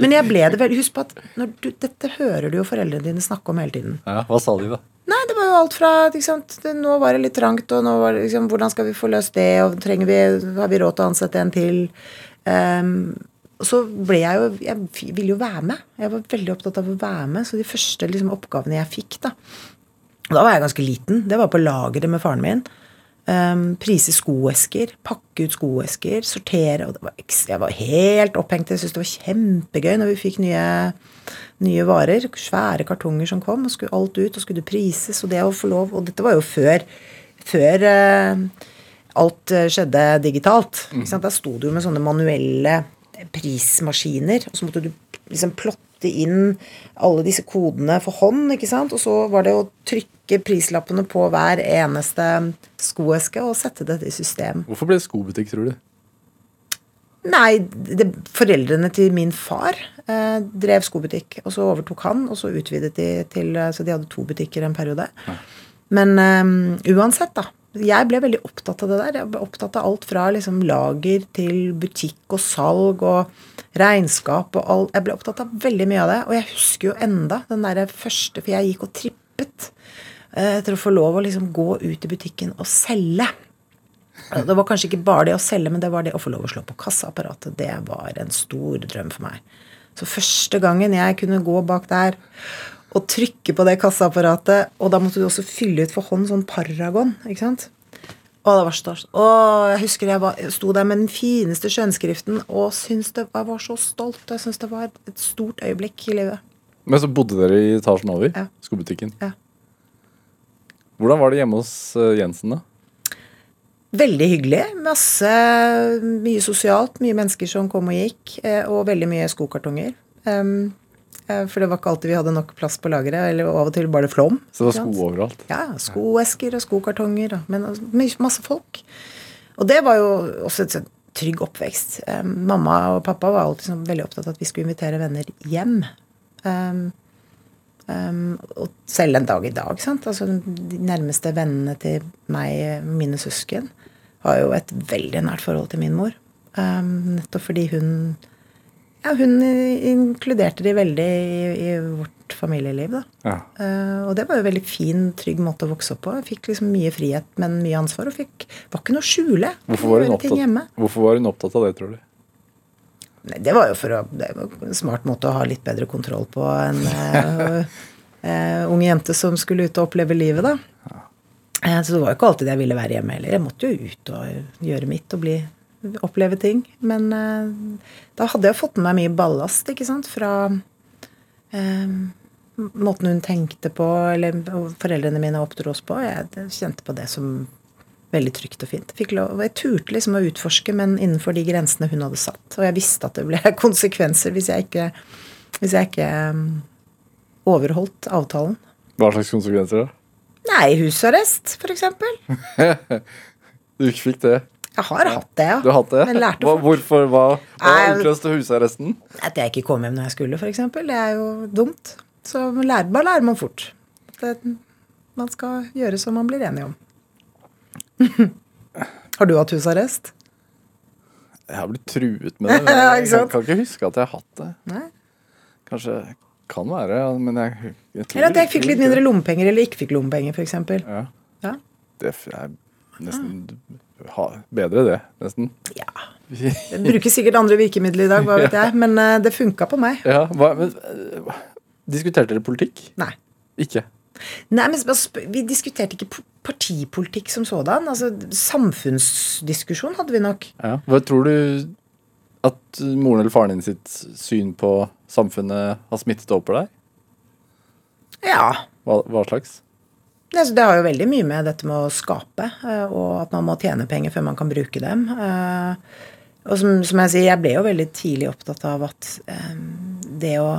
Men jeg ble det vel Husk på at når du, dette hører du jo foreldrene dine snakke om hele tiden. Ja, Hva sa de, da? Nei, det var jo alt fra det, Nå var det litt trangt, og nå var det liksom Hvordan skal vi få løst det, og trenger vi Har vi råd til å ansette en til? Um, så ble jeg jo Jeg ville jo være med. Jeg var veldig opptatt av å være med. Så de første liksom, oppgavene jeg fikk, da Da var jeg ganske liten. Det var på lageret med faren min. Um, prise skoesker, pakke ut skoesker, sortere. Og det var, ekstra, jeg var helt opphengt. Jeg syntes det var kjempegøy når vi fikk nye, nye varer. Svære kartonger som kom, og skulle alt ut, og skulle prises. Og det å få lov Og dette var jo før, før uh, alt eh, skjedde digitalt. Ikke sant? Da sto du med sånne manuelle prismaskiner, og så måtte du liksom plotte inn alle disse kodene for hånd, ikke sant? Og så var det å trykke prislappene på hver eneste skoeske og sette dette i system. Hvorfor ble det skobutikk, tror du? Nei, det, foreldrene til min far eh, drev skobutikk, og så overtok han, og så utvidet de til eh, Så de hadde to butikker en periode. Men eh, uansett, da. Jeg ble veldig opptatt av det der. Jeg ble opptatt av alt fra liksom lager til butikk og salg og regnskap og alt. Jeg ble opptatt av veldig mye av det. Og jeg husker jo enda den derre første, for jeg gikk og trippet eh, etter å få lov å liksom gå ut i butikken og selge. Det var kanskje ikke bare det å selge, men det var det å få lov å slå på kassaapparatet. Det var en stor drøm for meg. Så første gangen jeg kunne gå bak der og trykke på det kassaapparatet, og da måtte du også fylle ut for hånd sånn Paragon, ikke sant? Å, det var stas. Å, jeg husker jeg, var, sto der med den fineste skjønnskriften og syntes det, jeg var så stolt. Jeg syntes det var et stort øyeblikk i livet. Men så bodde dere i etasjen over? Ja. Skobutikken. Ja. Hvordan var det hjemme hos eh, Jensen, da? Veldig hyggelig. Masse Mye sosialt. Mye mennesker som kom og gikk. eh, Og veldig mye skokartonger. Um, eh, For det var ikke alltid vi hadde nok plass på lageret. Eller av og til bare flom. Så det var sko overalt? Ja, skoesker og skokartonger. Men altså, masse folk. Og det var jo også et sånn trygg oppvekst. Um, mamma og pappa var alltid sånn veldig opptatt av at vi skulle invitere venner hjem. Um, um, og selv en dag i dag. Sant? Altså, de nærmeste vennene til meg, mine søsken, har jo et veldig nært forhold til min mor. Um, nettopp fordi hun ja, hun inkluderte de veldig i, i vårt familieliv. da. Ja. Uh, og det var jo en veldig fin, trygg måte å vokse opp på. Jeg fikk liksom mye frihet, men mye ansvar. Og fikk, var ikke noe å skjule. Hvorfor, var hun opptatt, hvorfor var hun opptatt av det, tror du? Nei, det var jo for å, det var en smart måte å ha litt bedre kontroll på en uh, (laughs) uh, ung jente som skulle ut og oppleve livet, da. Eh, så det var jo ikke alltid jeg ville være hjemme heller. Jeg måtte jo ut og gjøre mitt og bli, oppleve ting. Men eh, da hadde jeg fått med meg mye ballast, ikke sant, fra eh, måten hun tenkte på, eller foreldrene mine oppdro oss på. Jeg kjente på det som veldig trygt og fint. Fikk lov, jeg turte liksom å utforske, men innenfor de grensene hun hadde satt. Og jeg visste at det ble (laughs) konsekvenser hvis jeg ikke, hvis jeg ikke um, overholdt avtalen. Hva slags konsekvenser, da? Nei, husarrest, f.eks. (laughs) Du ikke fikk det? Jeg har hatt det, ja. Du har hatt det? Men lærte hva, hvorfor? Hva, hva utløste husarresten? At jeg ikke kom hjem når jeg skulle, f.eks. Det er jo dumt. Så lærer, bare lærer man fort. Det, man skal gjøre som man blir enig om. (laughs) har du hatt husarrest? Jeg har blitt truet med det. (laughs) men Ja, Jeg kan, kan ikke huske at jeg har hatt det. Nei? Kanskje kan være, men jeg, jeg Eller at jeg fikk litt mindre lommepenger, eller ikke fikk lommepenger, f.eks. Ja, Ja. det er nesten ha, bedre, det. Nesten. ja. Jeg bruker sikkert andre virkemidler i dag, hva (laughs) vet jeg. Men eh, det funka på meg. Ja, hva, men, eh, diskuterte dere politikk? Nei. Ikke? Nei, men Vi diskuterte ikke partipolitikk som sådan. altså Samfunnsdiskusjon hadde vi nok. Ja. Hva tror du at moren eller faren din sitt syn på samfunnet har smittet over på deg? Ja. Hva, hva slags? Det, det har jo veldig mye med dette med å skape, eh, og at man må tjene penger før man kan bruke dem. Eh, Og som, som jeg sier, jeg ble jo veldig tidlig opptatt av at eh, det å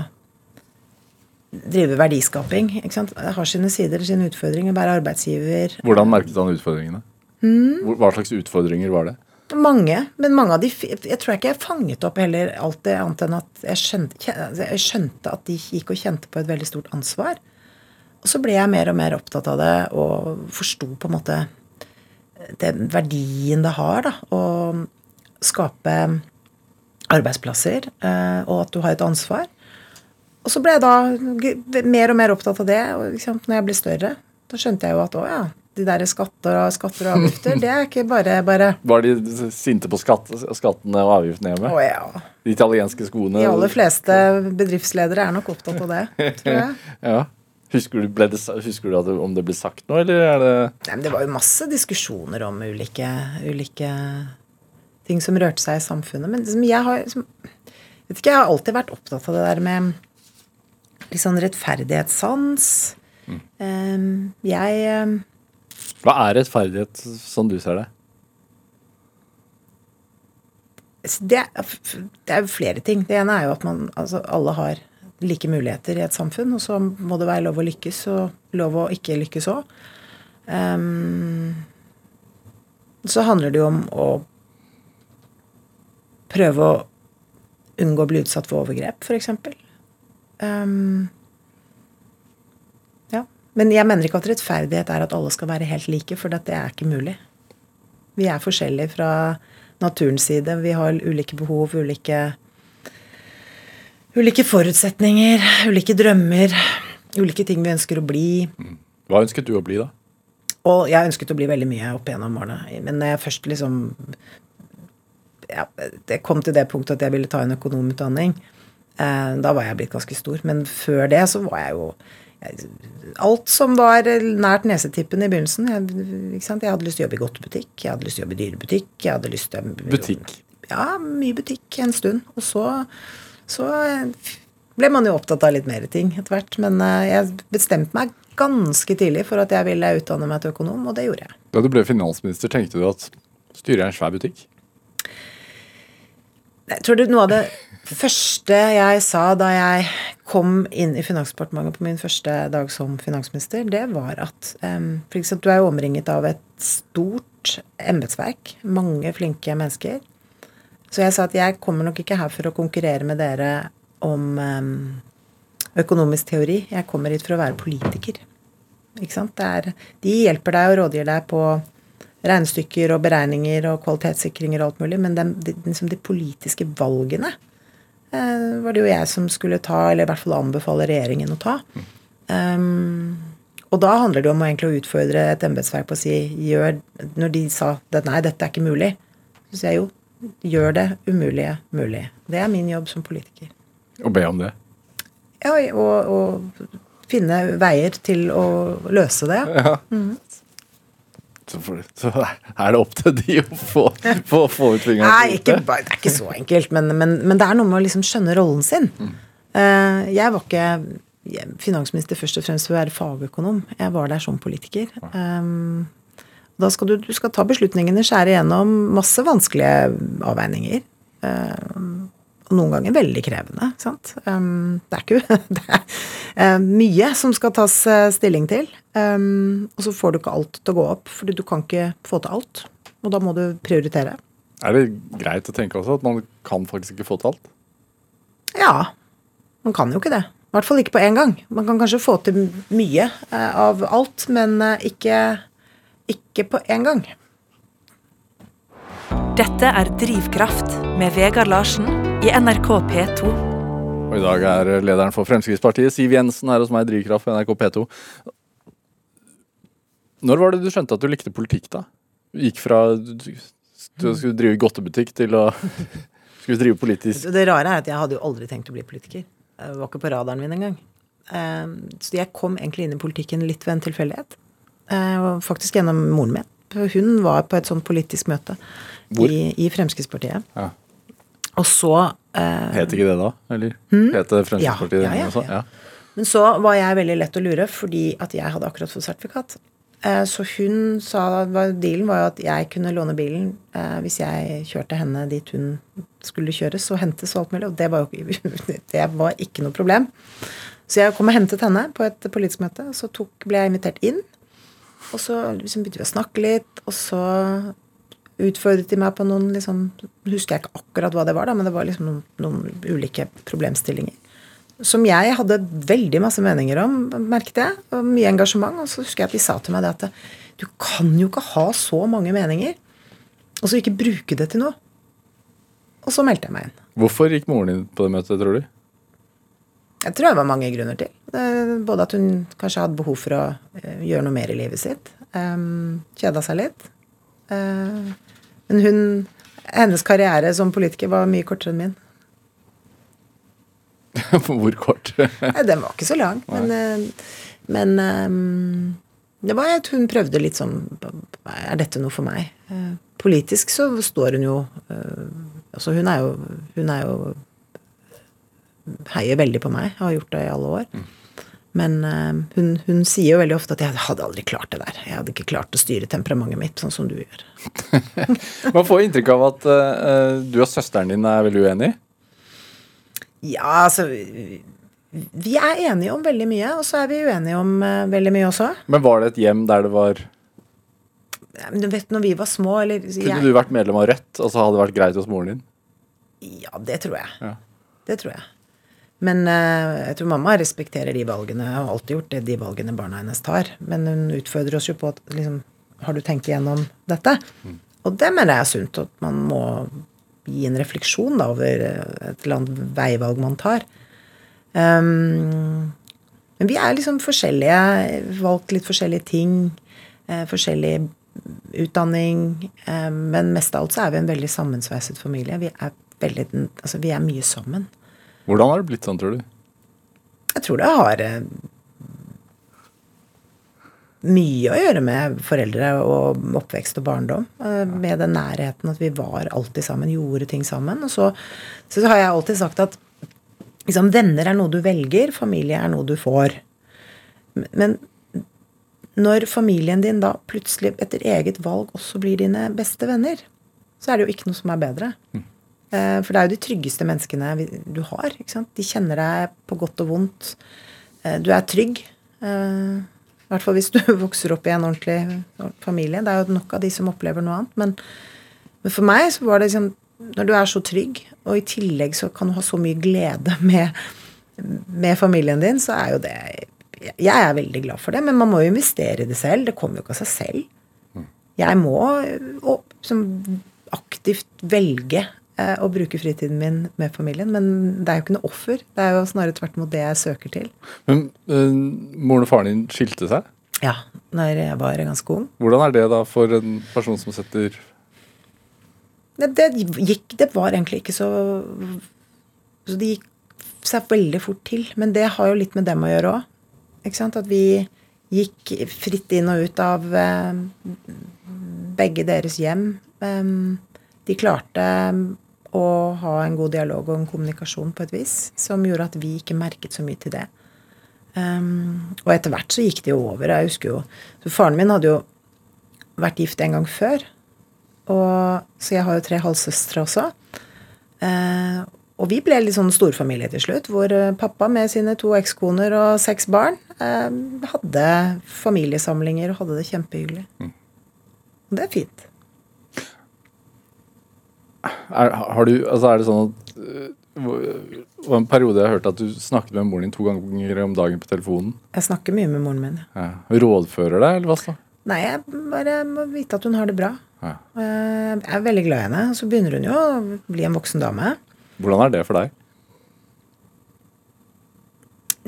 drive verdiskaping? Det har sine sider, sine utfordringer. Være arbeidsgiver. Hvordan merket han utfordringene? Mm. Hva slags utfordringer var det? Mange, men mange av de Jeg tror ikke jeg fanget opp heller alt det, annet enn at jeg skjønte, jeg skjønte at de gikk og kjente på et veldig stort ansvar. Og så ble jeg mer og mer opptatt av det og forsto på en måte den verdien det har da, å skape arbeidsplasser, eh, og at du har et ansvar. Og så ble jeg da mer og mer opptatt av det. Liksom, når jeg ble større, da skjønte jeg jo at å ja, de der skatter og, skatter og avgifter, det er ikke bare bare Var de sinte på skatt, skattene og avgiftene hjemme? Å ja. De italienske skoene? De aller fleste bedriftsledere er nok opptatt av det, tror jeg. (laughs) Ja. Husker du, det, husker du om det ble sagt noe, eller er det Nei, men det var jo masse diskusjoner om ulike, ulike ting som rørte seg i samfunnet. Men liksom, jeg har liksom, vet ikke, jeg har alltid vært opptatt av det der med litt sånn rettferdighetssans. Um, jeg um, Hva er rettferdighet, sånn du ser det? det, det er jo flere ting. Det ene er jo at man, altså, alle har like muligheter i et samfunn, og så må det være lov å lykkes og lov å ikke lykkes òg. så handler det jo om å prøve å unngå å bli utsatt for overgrep, f.eks. Um, ja. Men jeg mener ikke at rettferdighet er at alle skal være helt like, for det er ikke mulig. Vi er forskjellige fra naturens side. Vi har ulike behov, ulike Ulike forutsetninger, ulike drømmer, ulike ting vi ønsker å bli. Hva ønsket du å bli, da? Og jeg ønsket å bli veldig mye opp gjennom årene. Men når jeg først liksom ja, Det kom til det punktet at jeg ville ta en økonomutdanning. Eh, da var jeg blitt ganske stor. Men før det så var jeg jo Alt som var nært nesetippen i begynnelsen. Jeg, jeg hadde lyst til å jobbe i godtebutikk, jeg hadde lyst til å jobbe i dyrebutikk. jeg hadde lyst til å... Butikk. Ja, mye butikk en stund. Og så, så ble man jo opptatt av litt mer ting etter hvert. Men eh, jeg bestemte meg ganske tidlig for at jeg ville utdanne meg til økonom, og det gjorde jeg. Da du ble finansminister, tenkte du at styrer jeg en svær butikk? Jeg tror du noe av det første jeg sa da jeg kom inn i Finansdepartementet på min første dag som finansminister, det var at um, for eksempel, du er jo omringet av et stort embetsverk. Mange flinke mennesker. Så jeg sa at jeg kommer nok ikke her for å konkurrere med dere om um, økonomisk teori. Jeg kommer hit for å være politiker. Ikke sant? Er, de hjelper deg og rådgir deg på regnestykker og beregninger og kvalitetssikringer og alt mulig, men de, de, liksom de politiske valgene eh, var det jo jeg som skulle ta, eller i hvert fall anbefale regjeringen å ta. Um, og da handler det om å egentlig å utfordre et embetsverk på å si gjør, Når de sa at nei, dette er ikke mulig, så sier jeg jo gjør det umulige mulig. Det er min jobb som politiker. Å be om det. Ja, og, og finne veier til å løse det. Ja. Får, så er det opp til de å få, få, få ut fingeren. Nei, ikke, det er ikke så enkelt, men, men, men det er noe med å liksom skjønne rollen sin. Mm. jeg var ikke finansminister først og fremst for å være fagøkonom. Jeg var der som politiker. Um, da skal du, du skal ta beslutningene, skjære igjennom masse vanskelige avveininger. Um, og noen ganger veldig krevende. sant? Um, det er ikke (laughs) det er, eh, mye som skal tas eh, stilling til. Um, og så får du ikke alt til å gå opp, fordi du kan ikke få til alt. Og da må du prioritere. Er det greit å tenke også at man kan faktisk ikke få til alt? Ja. Man kan jo ikke det. I hvert fall ikke på én gang. Man kan kanskje få til mye eh, av alt, men eh, ikke, ikke på én gang. Dette er Drivkraft med Vegard Larsen i NRK P2. Og i dag er lederen for Fremskrittspartiet, Siv Jensen, her hos meg i Drivkraft på NRK P2. Når var det du skjønte at du likte politikk, da? Du gikk fra du, skulle drive godtebutikk til å (laughs) skulle drive politisk Det rare er at jeg hadde jo aldri tenkt å bli politiker. Det var ikke på radaren min engang. Eh, Så jeg kom egentlig inn i politikken litt ved en tilfeldighet. Eh, Faktisk gjennom moren min. Hun var på et sånt politisk møte Hvor? i, i Fremskrittspartiet. Ja. Og så eh, Het ikke det da? Eller het det Fremskrittspartiet Ja, ja, ja, også? ja. Men så var jeg veldig lett å lure, fordi at jeg hadde akkurat fått sertifikat. Eh, Så hun sa Dealen var jo at jeg kunne låne bilen eh, hvis jeg kjørte henne dit hun skulle kjøres og hentes og alt mulig. Og det var jo (laughs) det var ikke noe problem. Så jeg kom og hentet henne på et politisk møte, og så tok, ble jeg invitert inn. Og så liksom begynte vi å snakke litt, og så utfordret de meg på noen liksom, Husker jeg ikke akkurat hva det var, da, men det var liksom noen, noen ulike problemstillinger som jeg hadde veldig masse meninger om, merket jeg. Og mye engasjement. Og så husker jeg at de sa til meg det at du kan jo ikke ha så mange meninger, og så ikke bruke det til noe. Og så meldte jeg meg inn. Hvorfor gikk moren din på det møtet, tror du? Jeg tror det var mange grunner til. Både at hun kanskje hadde behov for å eh, gjøre noe mer i livet sitt. Um, Kjeda seg litt. Men hun Hennes karriere som politiker var mye kortere enn min. (laughs) Hvor kort? Nei, den var ikke så lang, men, eh, men eh, det var at hun prøvde litt sånn Er dette noe for meg? Eh, Politisk så står hun jo Altså, hun er jo Hun er jo Heier veldig på meg, har gjort det i alle år. Men eh, hun, hun sier jo veldig ofte at 'jeg hadde aldri klart det der'. 'Jeg hadde ikke klart å styre temperamentet mitt sånn som du gjør'. (laughs) Man får inntrykk av at uh, du og søsteren din er veldig uenig. Ja, altså Vi er enige om veldig mye, og så er vi uenige om uh, veldig mye også. Men var det et hjem der det var Ja, Men du vet, når vi var små eller Kunne jeg- du vært medlem av Rødt, og så hadde det vært greit hos moren din? Ja, det tror jeg. Ja. Det tror jeg. Men eh, jeg tror mamma respekterer de valgene, og har alltid gjort det, de valgene barna hennes tar. Men hun utfordrer oss jo på at liksom, Har du tenkt igjennom dette? Og det mener jeg er sunt, at man må gi en refleksjon da, over eh, et eller annet veivalg man tar. Um, men vi er liksom forskjellige, valgt litt forskjellige ting. Eh, forskjellig utdanning. Eh, men mest av alt så er vi en veldig sammensveiset familie. Vi er, veldig, altså, vi er mye sammen. Hvordan har det blitt sånn, tror du? Jeg tror det har eh, mye å gjøre med foreldre og oppvekst og barndom. eh, Med den nærheten at vi var alltid sammen, gjorde ting sammen. Og så, så har jeg alltid sagt at liksom, venner er noe du velger, familie er noe du får. Men når familien din da plutselig etter eget valg også blir dine beste venner, så er det jo ikke noe som er bedre. Eh, For det er jo de tryggeste menneskene du har. De kjenner deg på godt og vondt. Eh, Du er trygg. Eh, I hvert fall hvis du (laughs) vokser opp i en ordentlig familie. Det er jo nok av de som opplever noe annet. Men, men for meg så var det liksom Når du er så trygg, og i tillegg så kan du ha så mye glede (laughs) med, med familien din, så er jo det Jeg er veldig glad for det, men man må jo investere i det selv. Det kommer jo ikke av seg selv. Jeg må og, som, aktivt velge eh, å bruke fritiden min med familien. Men det er jo ikke noe offer. Det er jo snarere tvert imot det jeg søker til. Men eh, moren og faren din skilte seg? Ja, når jeg var ganske ung. Hvordan er det da for en person som setter Det, det gikk Det var egentlig ikke så Så det gikk seg veldig fort til. Men det har jo litt med dem å gjøre òg. At vi gikk fritt inn og ut av eh, begge deres hjem. Eh, de klarte å ha en god dialog og en kommunikasjon på et vis som gjorde at vi ikke merket så mye til det. Um, og etter hvert så gikk det jo over. Jeg husker jo så Faren min hadde jo vært gift en gang før. Og, så jeg har jo tre halvsøstre også. Uh, og vi ble litt sånn storfamilie til slutt, hvor eh, pappa med sine to ekskoner og seks barn eh, hadde familiesamlinger og hadde det kjempehyggelig. Mm. Og det er fint. Er, har du, altså er det sånn at det eh, var en periode jeg hørte at du snakket med moren din to ganger om dagen på telefonen. Jeg snakker mye med moren min. Ja. Rådfører deg, eller hva så? Nei, jeg bare må vite at hun har det bra. Ja. Jeg er veldig glad i henne. Så begynner hun jo å bli en voksen dame. Hvordan er det for deg?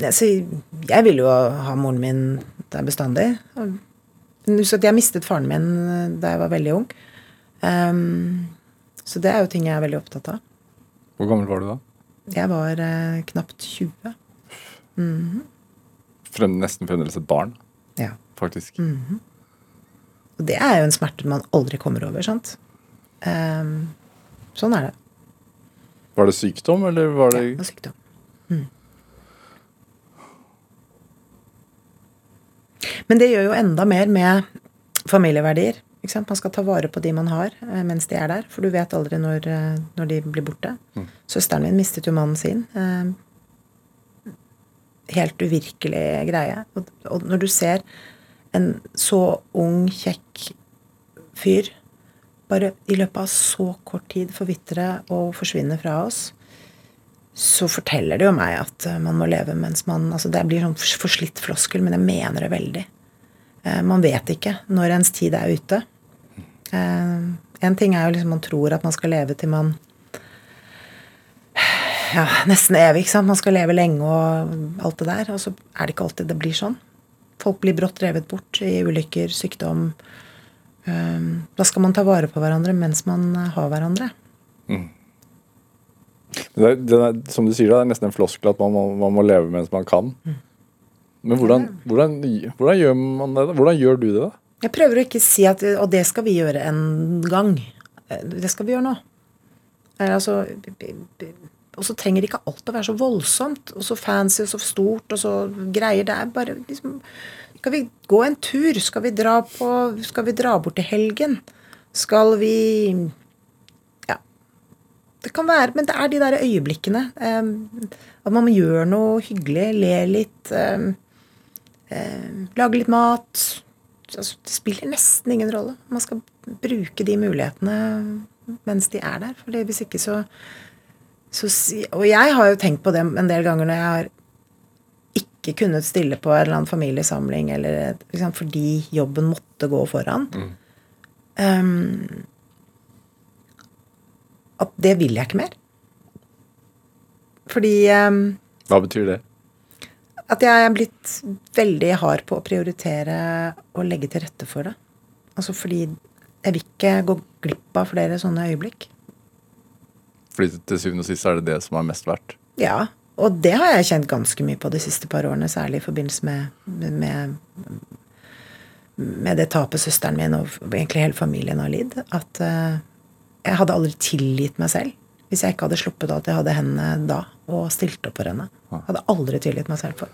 Jeg vil jo ha moren min der bestandig. Jeg mistet faren min eh, da jeg var veldig ung. Um, så det er jo ting jeg er veldig opptatt av. Hvor gammel var du da? Jeg var eh, knapt 20. Mm -hmm. Frem, nesten fremdeles et barn? Ja. Faktisk. Mm -hmm. Og det er jo en smerte man aldri kommer over, sant. Um, sånn er det. Var det sykdom, eller var det Ja, det var sykdom. Mm. Men det gjør jo enda mer med familieverdier. Man skal ta vare på de man har eh, mens de er der, for du vet aldri når, eh, når de blir borte. Mm. Søsteren min mistet jo mannen sin. Eh, helt uvirkelig greie. Og når du ser en så ung, kjekk fyr bare i løpet av så kort tid forvitre og forsvinne fra oss, så forteller det jo meg at man må leve mens man altså Det blir sånn forslitt floskel, men jeg mener det veldig. Man vet ikke når ens tid er ute. Eh, en ting er jo liksom man tror at man skal leve til man ja, nesten evig. ikke sant? Man skal leve lenge og alt det der. Og så er det ikke alltid det blir sånn. Folk blir brått revet bort i ulykker, sykdom, Ehm, da skal man ta vare på hverandre mens man eh, har hverandre. Mm. Det er, det er, som du sier, det er nesten en floskel at man må, man må leve mens man kan. Mm. Men hvordan, hvordan, hvordan, gjør man det? Hvordan gjør du det? da? Jeg prøver å ikke si at Og det skal vi gjøre en gang. Eh, det skal vi gjøre nå. Altså, og så trenger ikke alt å være så voldsomt og så fancy og så stort og så greier. Det er bare liksom skal vi gå en tur? Skal vi dra, på, skal vi dra bort til helgen? Skal vi Ja. Det kan være Men det er de der øyeblikkene. Um, at man gjør noe hyggelig. Ler litt. Lager litt mat. Altså, det spiller nesten ingen rolle. Man skal bruke de mulighetene mens de er der. For hvis ikke så, så Og jeg har jo tenkt på det en del ganger når jeg har ikke kunnet stille på en eller annen familiesamling eller, liksom, fordi jobben måtte gå foran. Mm. Um, at det vil jeg ikke mer. Fordi um, Hva betyr det? At jeg er blitt veldig hard på å prioritere og legge til rette for det. Altså fordi jeg vil ikke gå glipp av flere sånne øyeblikk. Fordi til syvende og sist er det det som er mest verdt? Ja. Og det har jeg kjent ganske mye på de siste par årene, særlig i forbindelse med, med, med det tapet søsteren min og egentlig hele familien har lidd. At uh, jeg hadde aldri tilgitt meg selv hvis jeg ikke hadde sluppet at jeg hadde henne da og stilte opp for henne. Jeg hadde aldri tilgitt meg selv for.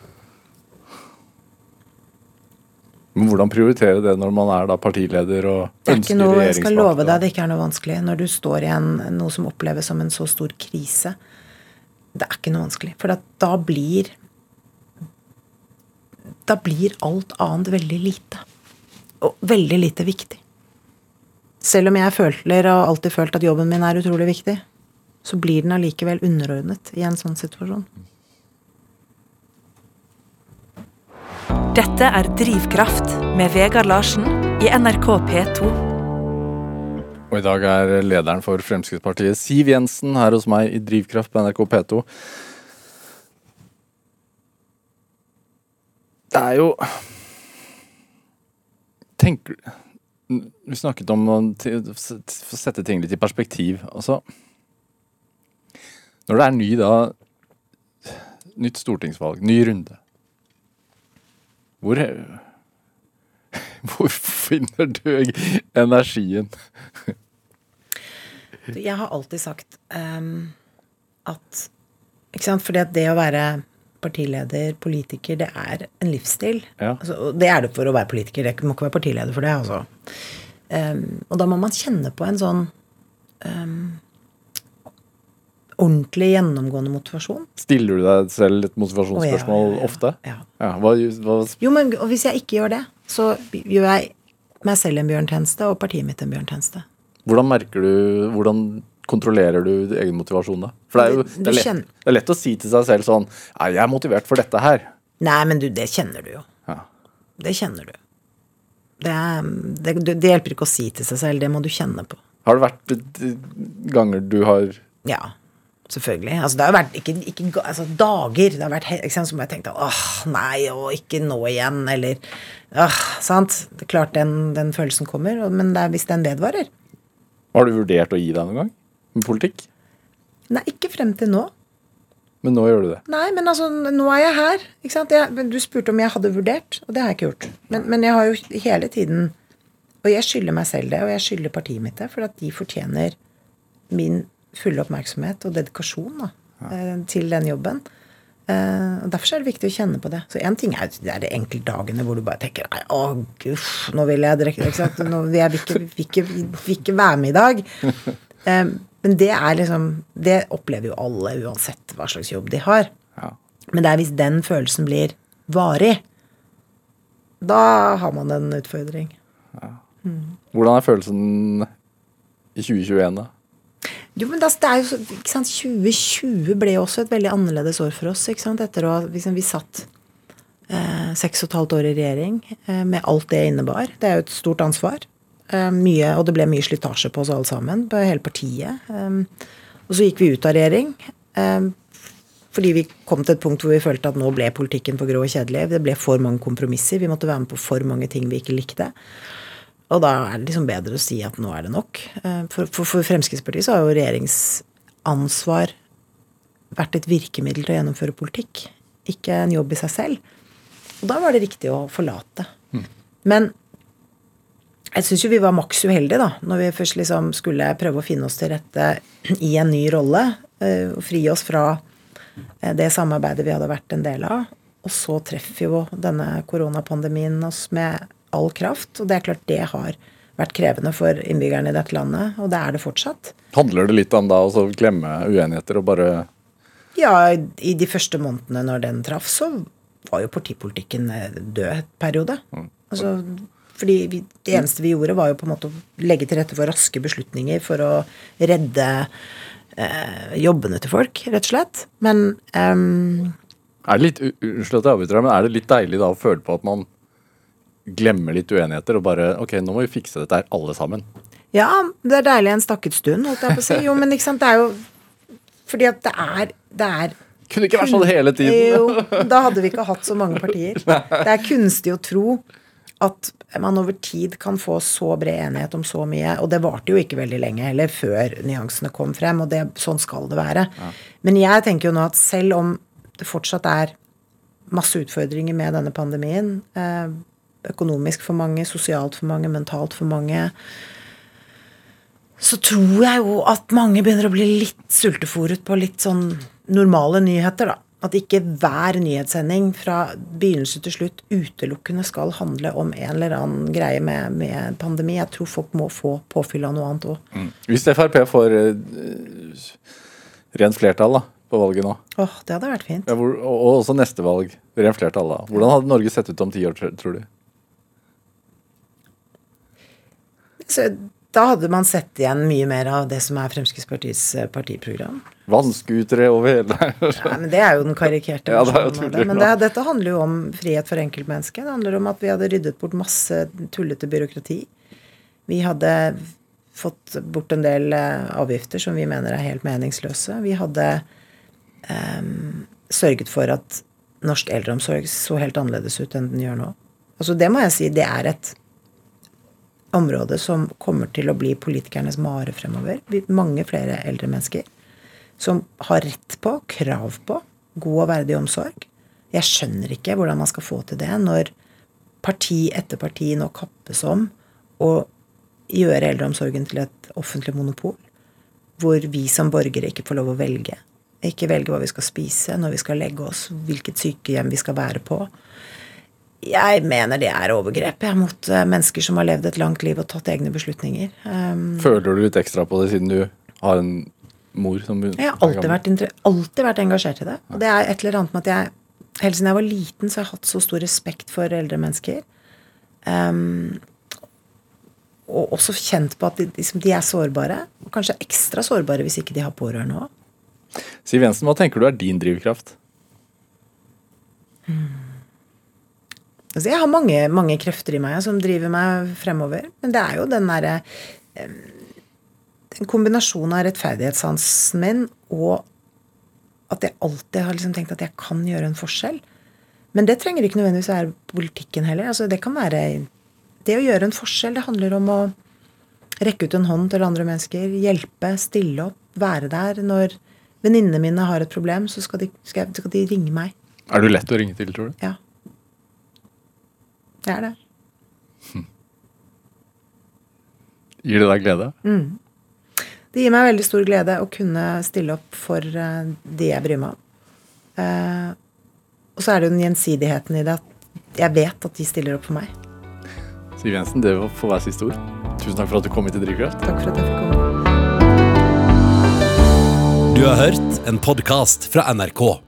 Men hvordan prioritere det når man er da partileder og ønsker regjeringsmakt? Er jeg skal love deg det ikke er noe vanskelig. Når du står i en, noe som oppleves som en så stor krise, det er ikke noe vanskelig. For da blir Da blir alt annet veldig lite. Og veldig lite viktig. Selv om jeg føler og alltid følt at jobben min er utrolig viktig, så blir den allikevel underordnet i en sånn situasjon. Dette er Drivkraft med Vegard Larsen i NRK P2. Og i dag er lederen for Fremskrittspartiet, Siv Jensen, her hos meg i Drivkraft på NRK P2. Det er jo Tenker Vi snakket om å sette ting litt i perspektiv. Altså Når det er ny da Nytt stortingsvalg, ny runde Hvor (laughs) Hvor finner du energien? Jeg har alltid sagt um, at ikke sant? Fordi at det å være partileder, politiker, det er en livsstil. Ja. Altså, det er det for å være politiker. Det må ikke være partileder for det. altså. Um, og da må man kjenne på en sånn ehm, ordentlig gjennomgående motivasjon. Stiller du deg selv et motivasjonsspørsmål oh, ja, ja, ja. ofte? Ja. Hva, hva, Jo, men hvis jeg ikke gjør det, så gjør jeg meg selv en bjørntjeneste og partiet mitt en bjørntjeneste. hvordan merker du Hvordan kontrollerer du egen motivasjon da? For det er jo det er, lett, det er lett å si til seg selv sånn Nei, jeg er motivert for dette her. Nei, men du, det kjenner du jo. Ja. Det kjenner du. Det, det, det hjelper ikke å si til seg selv, det må du kjenne på. Har det vært ganger du har Ja, selvfølgelig. Altså, det har jo vært ikke, ikke altså, dager. Det har vært eksempel, som jeg tenkte åh, nei, og ikke nå igjen, eller åh, sant. Det er klart den, den følelsen kommer, men det er hvis den vedvarer. Har du vurdert å gi deg noen gang? Med politikk? Nei, ikke frem til nå. Men nå gjør du det. Nei, men altså, nå er jeg her. Ikke sant? Jeg, du spurte om jeg hadde vurdert, og det har jeg ikke gjort. Men, men jeg har jo hele tiden Og jeg skylder meg selv det, og jeg skylder partiet mitt det, for at de fortjener min fulle oppmerksomhet og dedikasjon da, ja. til den jobben. Eh, og Derfor er det viktig å kjenne på det. Så én ting er det er de enkeltdagene hvor du bare tenker Nei, å guff, nå vil jeg drikke ikke sant? Nå vil jeg ikke, ikke, ikke være med i dag. Eh, men det er liksom Det opplever jo alle, uansett hva slags jobb de har. Ja. Men det er hvis den følelsen blir varig, da har man en utfordring. Hvordan er følelsen i 2021, da? Jo, men det er jo ikke sant, 2020 ble jo også et veldig annerledes år for oss. ikke sant, Etter å liksom, Vi satt eh, seks og et halvt år i regjering eh, med alt det innebar. Det er jo et stort ansvar. Eh, mye, og det ble mye slitasje på oss alle sammen, på hele partiet. Eh, og så gikk vi ut av regjering. Eh, fordi vi kom til et punkt hvor vi følte at nå ble politikken for grå og kjedelig. Det ble for mange kompromisser. Vi måtte være med på for mange ting vi ikke likte. Og da er det liksom bedre å si at nå er det nok. Eh, For, for, for Fremskrittspartiet så har jo regjeringsansvar vært et virkemiddel til å gjennomføre politikk, ikke en jobb i seg selv. Og da var det riktig å forlate. Men jeg syns jo vi var maks uheldige, da, når vi først liksom skulle prøve å finne oss til rette i en ny rolle. eh, Og fri oss fra eh, det samarbeidet vi hadde vært en del av. Og så treffer jo denne koronapandemien oss med all kraft. Og det er klart det har vært krevende for innbyggerne i dette landet, og det er det fortsatt. Handler det litt om da å glemme uenigheter og bare Ja, i de første månedene når den traff, så var jo partipolitikken eh, død et periode. Altså, fordi vi, det eneste vi gjorde, var jo på en måte å legge til rette for raske beslutninger for å redde eh, jobbene til folk, rett og slett. Men um, Er det litt, unnskyld at jeg avbryter deg, men er det litt deilig da å føle på at man glemmer litt uenigheter og bare Ok, nå må vi fikse dette her alle sammen. ja, det er deilig en stakket stund, holdt jeg på å si. Jo, men ikke sant, det er jo fordi at det er, det er Kunne ikke vært sånn hele tiden. Jo, da hadde vi ikke hatt så mange partier. (laughs) Det er kunstig å tro at man over tid kan få så bred enighet om så mye. Og det varte jo ikke veldig lenge heller før nyansene kom frem, og det, sånn skal det være. Men jeg tenker jo nå at selv om det fortsatt er masse utfordringer med denne pandemien, eh, økonomisk for mange, sosialt for mange, mentalt for mange, så tror jeg jo at mange begynner å bli litt sultefòret på litt sånn normale nyheter, da. At ikke hver nyhetssending fra begynnelse til slutt utelukkende skal handle om en eller annen greie med, med pandemi. Jeg tror folk må få påfyll av noe annet òg. Hvis Frp får uh, rent flertall da, på valget nå, Åh, det hadde vært fint. ja, hvor, og, og også neste valg, rent flertall da, hvordan hadde Norge sett ut om ti år, tror du? Så da hadde man sett igjen mye mer av det som er Fremskrittspartiets eh, partiprogram. Vannskutere over hele Nei, men Det er jo den karikerte Ja, det jo det. Men det, dette handler jo om frihet for enkeltmennesket. Det handler om at vi hadde ryddet bort masse tullete byråkrati. Vi hadde fått bort en del eh, avgifter som vi mener er helt meningsløse. Vi hadde um, sørget for at norsk eldreomsorg så helt annerledes ut enn den gjør nå. Altså Det må jeg si, det er et område som kommer til å bli politikernes mare fremover. Mange flere eldre mennesker som har rett på, krav på, god og verdig omsorg. Jeg skjønner ikke hvordan man skal få til det når parti etter parti nå kappes om å gjøre eldreomsorgen til et offentlig monopol. Hvor vi som borgere ikke får lov å velge. Ikke velge hva vi skal spise, når vi skal legge oss, hvilket sykehjem vi skal være på. Jeg mener det er overgrep jeg, mot eh, mennesker som har levd et langt liv og tatt egne beslutninger. Um, Føler du litt ekstra på det siden du har en mor som jeg har alltid vært, alltid vært engasjert i det. Og det er et eller annet med at jeg Helt siden jeg var liten, så har jeg hatt så stor respekt for eldre mennesker. Um, og også kjent på at de, liksom, de er sårbare. Og kanskje ekstra sårbare hvis ikke de har pårørende òg. Siv Jensen, hva tenker du er din drivkraft? Altså, jeg har mange, mange krefter i meg som driver meg fremover. Men det er jo den derre En kombinasjon av rettferdighetssansen min og at jeg alltid har liksom tenkt at jeg kan gjøre en forskjell. Men det trenger ikke nødvendigvis være politikken heller. Altså, det kan være Det å gjøre en forskjell, det handler om å rekke ut en hånd til andre mennesker. Hjelpe, stille opp, være der. Når venninnene mine har et problem, så skal de, skal de ringe meg. Er du lett å ringe til, tror du? Ja. Det er det. (laughs) Gir det deg glede? Det gir meg veldig stor glede å kunne stille opp for eh, de jeg bryr meg om. Eh, og så er det jo den gjensidigheten i det at jeg vet at de stiller opp for meg. Siv Jensen, det får være siste ord. Tusen takk for at du kom hit til Drivkraft. Takk for at jeg fikk komme. Du har hørt en podkast fra NRK.